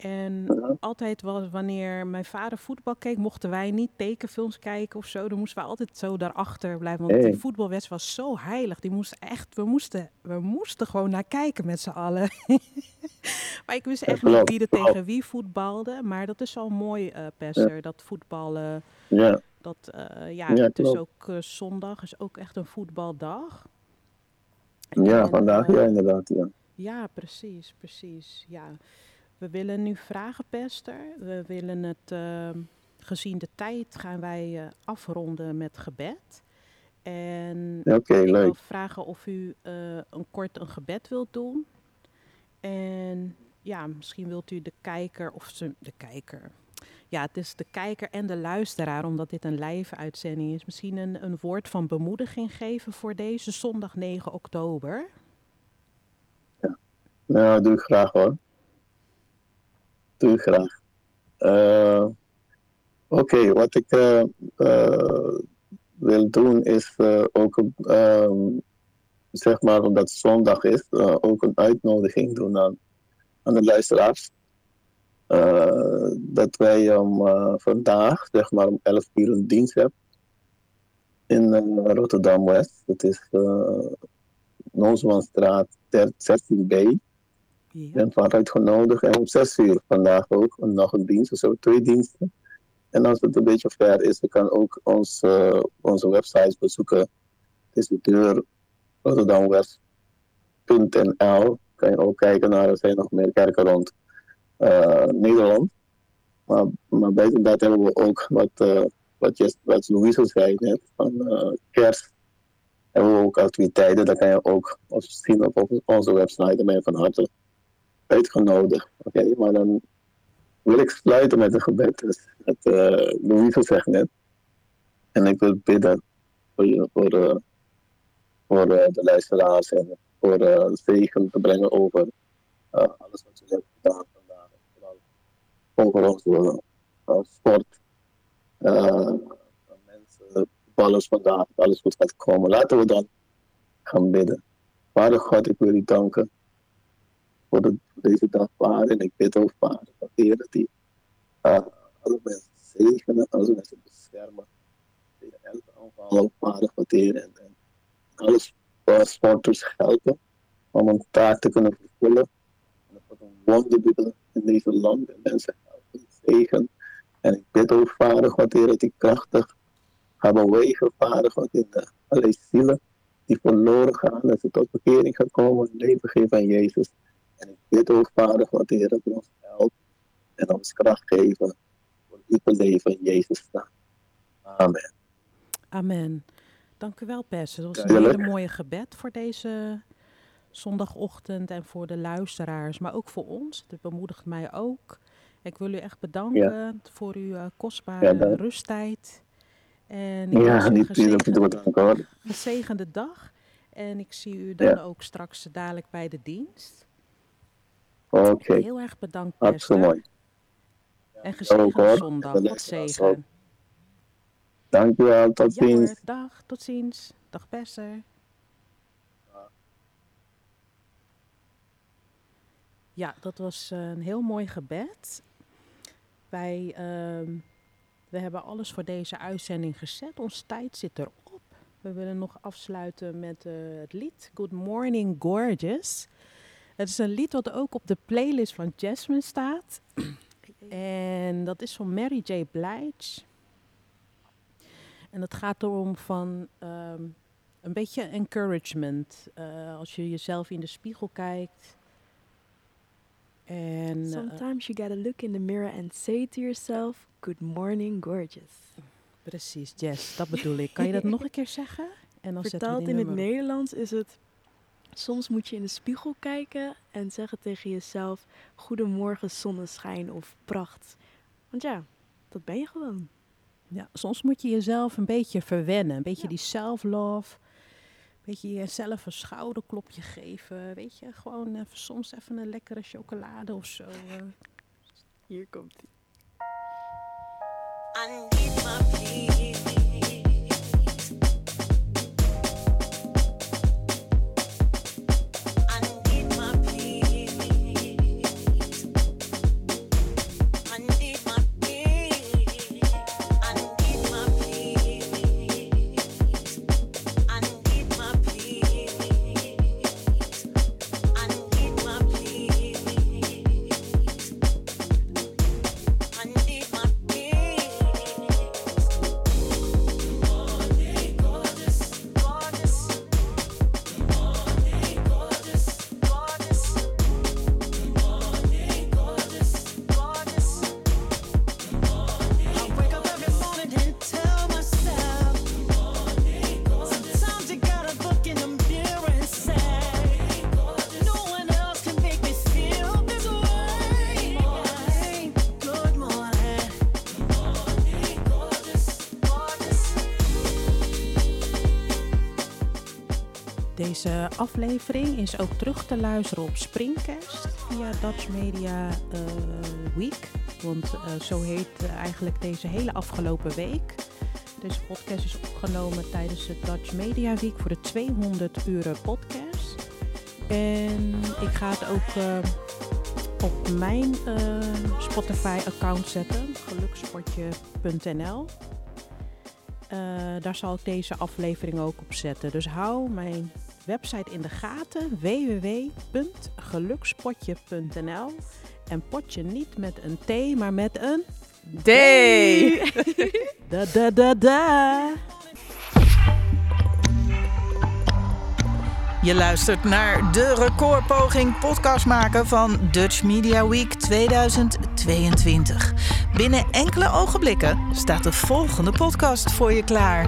Speaker 2: En altijd was, wanneer mijn vader voetbal keek, mochten wij niet tekenfilms kijken of zo. Dan moesten we altijd zo daarachter blijven. Want
Speaker 8: Hey.
Speaker 2: die voetbalwedstrijd was zo heilig. Die moest echt, we, moesten, we moesten gewoon naar kijken met z'n allen. maar ik wist echt niet wie er tegen wie voetbalde. Maar dat is wel mooi, eh Pesser, dat voetballen.
Speaker 8: Ja,
Speaker 2: Dat, eh, ja,
Speaker 8: Ja,
Speaker 2: het is ook eh, zondag, is ook echt een voetbaldag.
Speaker 8: ja
Speaker 2: En,
Speaker 8: vandaag ja, inderdaad. Ja.
Speaker 2: ja, precies, precies. Ja. We willen nu vragen, Pester. We willen het, ehm, gezien de tijd, gaan wij eh, afronden met gebed. En
Speaker 8: Ja,
Speaker 2: ik wil vragen of u eh, een kort een gebed wilt doen. En ja, misschien wilt u de kijker, of ze, de kijker. Ja, het is de kijker en de luisteraar, omdat dit een live uitzending is. Misschien een, een woord van bemoediging geven voor deze zondag 9 oktober.
Speaker 8: Nou, doe ik graag hoor. Ik graag. Eh, Oké, wat ik eh, eh, wil doen is ook, ehm, zeg maar omdat het zondag is, ook een uitnodiging doen aan, aan de luisteraars. Dat wij om vandaag, zeg maar om 11 uur een dienst hebben in Rotterdam-West. Het is Noosmanstraat 16b.
Speaker 2: Ja.
Speaker 8: Ben van uitgenodigd en om zes uur vandaag ook nog een dienst, dus we twee diensten. En als het een beetje ver is, je kan ook ons, eh, onze website bezoeken. Het is de deur. Kan je ook kijken naar, er zijn nog meer kerken rond. eh, Nederland. Maar, maar buiten dat hebben we ook wat, eh, wat, je, wat Louise zei net, van kerst. Hebben we ook activiteiten, daar kan je ook zien op, onze website. Daar ben van harte uitgenodigd. Oké, maar dan wil ik sluiten met een gebed. Dus het, eh Louise zegt net. En ik wil bidden voor, je, voor, eh, voor eh, de luisteraars en voor eh, zegen te brengen over alles wat je hebt gedaan vandaag. Vooral over onze sport. mensen, ballers vandaag, dat alles goed gaat komen. Laten we dan gaan bidden. Vader God, ik wil u danken voor, de, voor deze dag, Vader. En ik bid ook, Vader, dat Heer, die uh, alle mensen zegenen, alle mensen beschermen. Tegen elke aanval, Vader, God, Heer. En, en alle sp- sporters helpen om een taak te kunnen vervullen. En dat een wonder doen in deze land. En mensen helpen, zegen. En ik bid ook, Vader, God, Heer, dat die krachtig gaan bewegen, Vader, God, in de zielen die verloren gaan, dat ze tot bekering gaan komen, leven geven aan Jezus. En ik bid ook, Vader, God, Heer, dat ons helpt en ons kracht geven voor te leven in Jezus' naam. Amen.
Speaker 2: Amen. Dank u wel, Pers. Dat was een hele mooie gebed voor deze zondagochtend en voor de luisteraars, maar ook voor ons. Dat bemoedigt mij ook. Ik wil u echt bedanken voor uw eh, kostbare
Speaker 8: Ja,
Speaker 2: rusttijd. En ik
Speaker 8: Ja,
Speaker 2: een
Speaker 8: niet
Speaker 2: gezegende,
Speaker 8: bedanken hoor.
Speaker 2: gezegende dag. En ik zie u dan
Speaker 8: Ja.
Speaker 2: ook straks dadelijk bij de dienst.
Speaker 8: Oké,
Speaker 2: Heel erg bedankt,
Speaker 8: hartstikke
Speaker 2: Pester.
Speaker 8: mooi.
Speaker 2: En
Speaker 8: hoor.
Speaker 2: zondag. Wat
Speaker 8: luisteraars
Speaker 2: zegen.
Speaker 8: Dankjewel, tot
Speaker 2: Ja
Speaker 8: ziens.
Speaker 2: hoor, dag, tot ziens. Dag Pester. Ja, dat was eh, een heel mooi gebed. Wij ehm, we hebben alles voor deze uitzending gezet. Ons tijd zit erop. We willen nog afsluiten met eh, het lied Good Morning Gorgeous. Het is een lied wat ook op de playlist van Jasmine staat. En dat is van Mary J. Blige. En het gaat erom van ehm, een beetje encouragement. eh, als je jezelf in de spiegel kijkt. En eh,
Speaker 5: Sometimes you gotta look in the mirror and say to yourself, good morning, gorgeous.
Speaker 2: precies, Jess, dat bedoel ik. Kan je dat nog een keer zeggen? En dan
Speaker 5: Vertaald in het. Nederlands is het, soms moet je in de spiegel kijken en zeggen tegen jezelf, goedemorgen zonneschijn of pracht. Want ja, dat ben je gewoon.
Speaker 2: Ja, soms moet je jezelf een beetje verwennen. Een beetje
Speaker 5: Ja.
Speaker 2: die self-love. Een beetje jezelf een schouderklopje geven. Weet je, gewoon even, soms even een lekkere chocolade of zo. eh.
Speaker 5: Hier komt ie.
Speaker 9: I need my peace.
Speaker 2: Aflevering is ook terug te luisteren op Springcast via Dutch Media eh, Week. Want eh, zo heet eh, eigenlijk deze hele afgelopen week. Deze podcast is opgenomen tijdens het Dutch Media Week voor de 200 euro podcast. En ik ga het ook op mijn Spotify-account zetten, gelukspotje.nl. Daar zal ik deze aflevering ook op zetten. Dus hou mijn website in de gaten: www.gelukspotje.nl. En potje niet met een T, maar met een
Speaker 4: D!
Speaker 2: da da da da.
Speaker 1: Je luistert naar de recordpoging podcast maken van Dutch Media Week 2022. Binnen enkele ogenblikken staat de volgende podcast voor je klaar.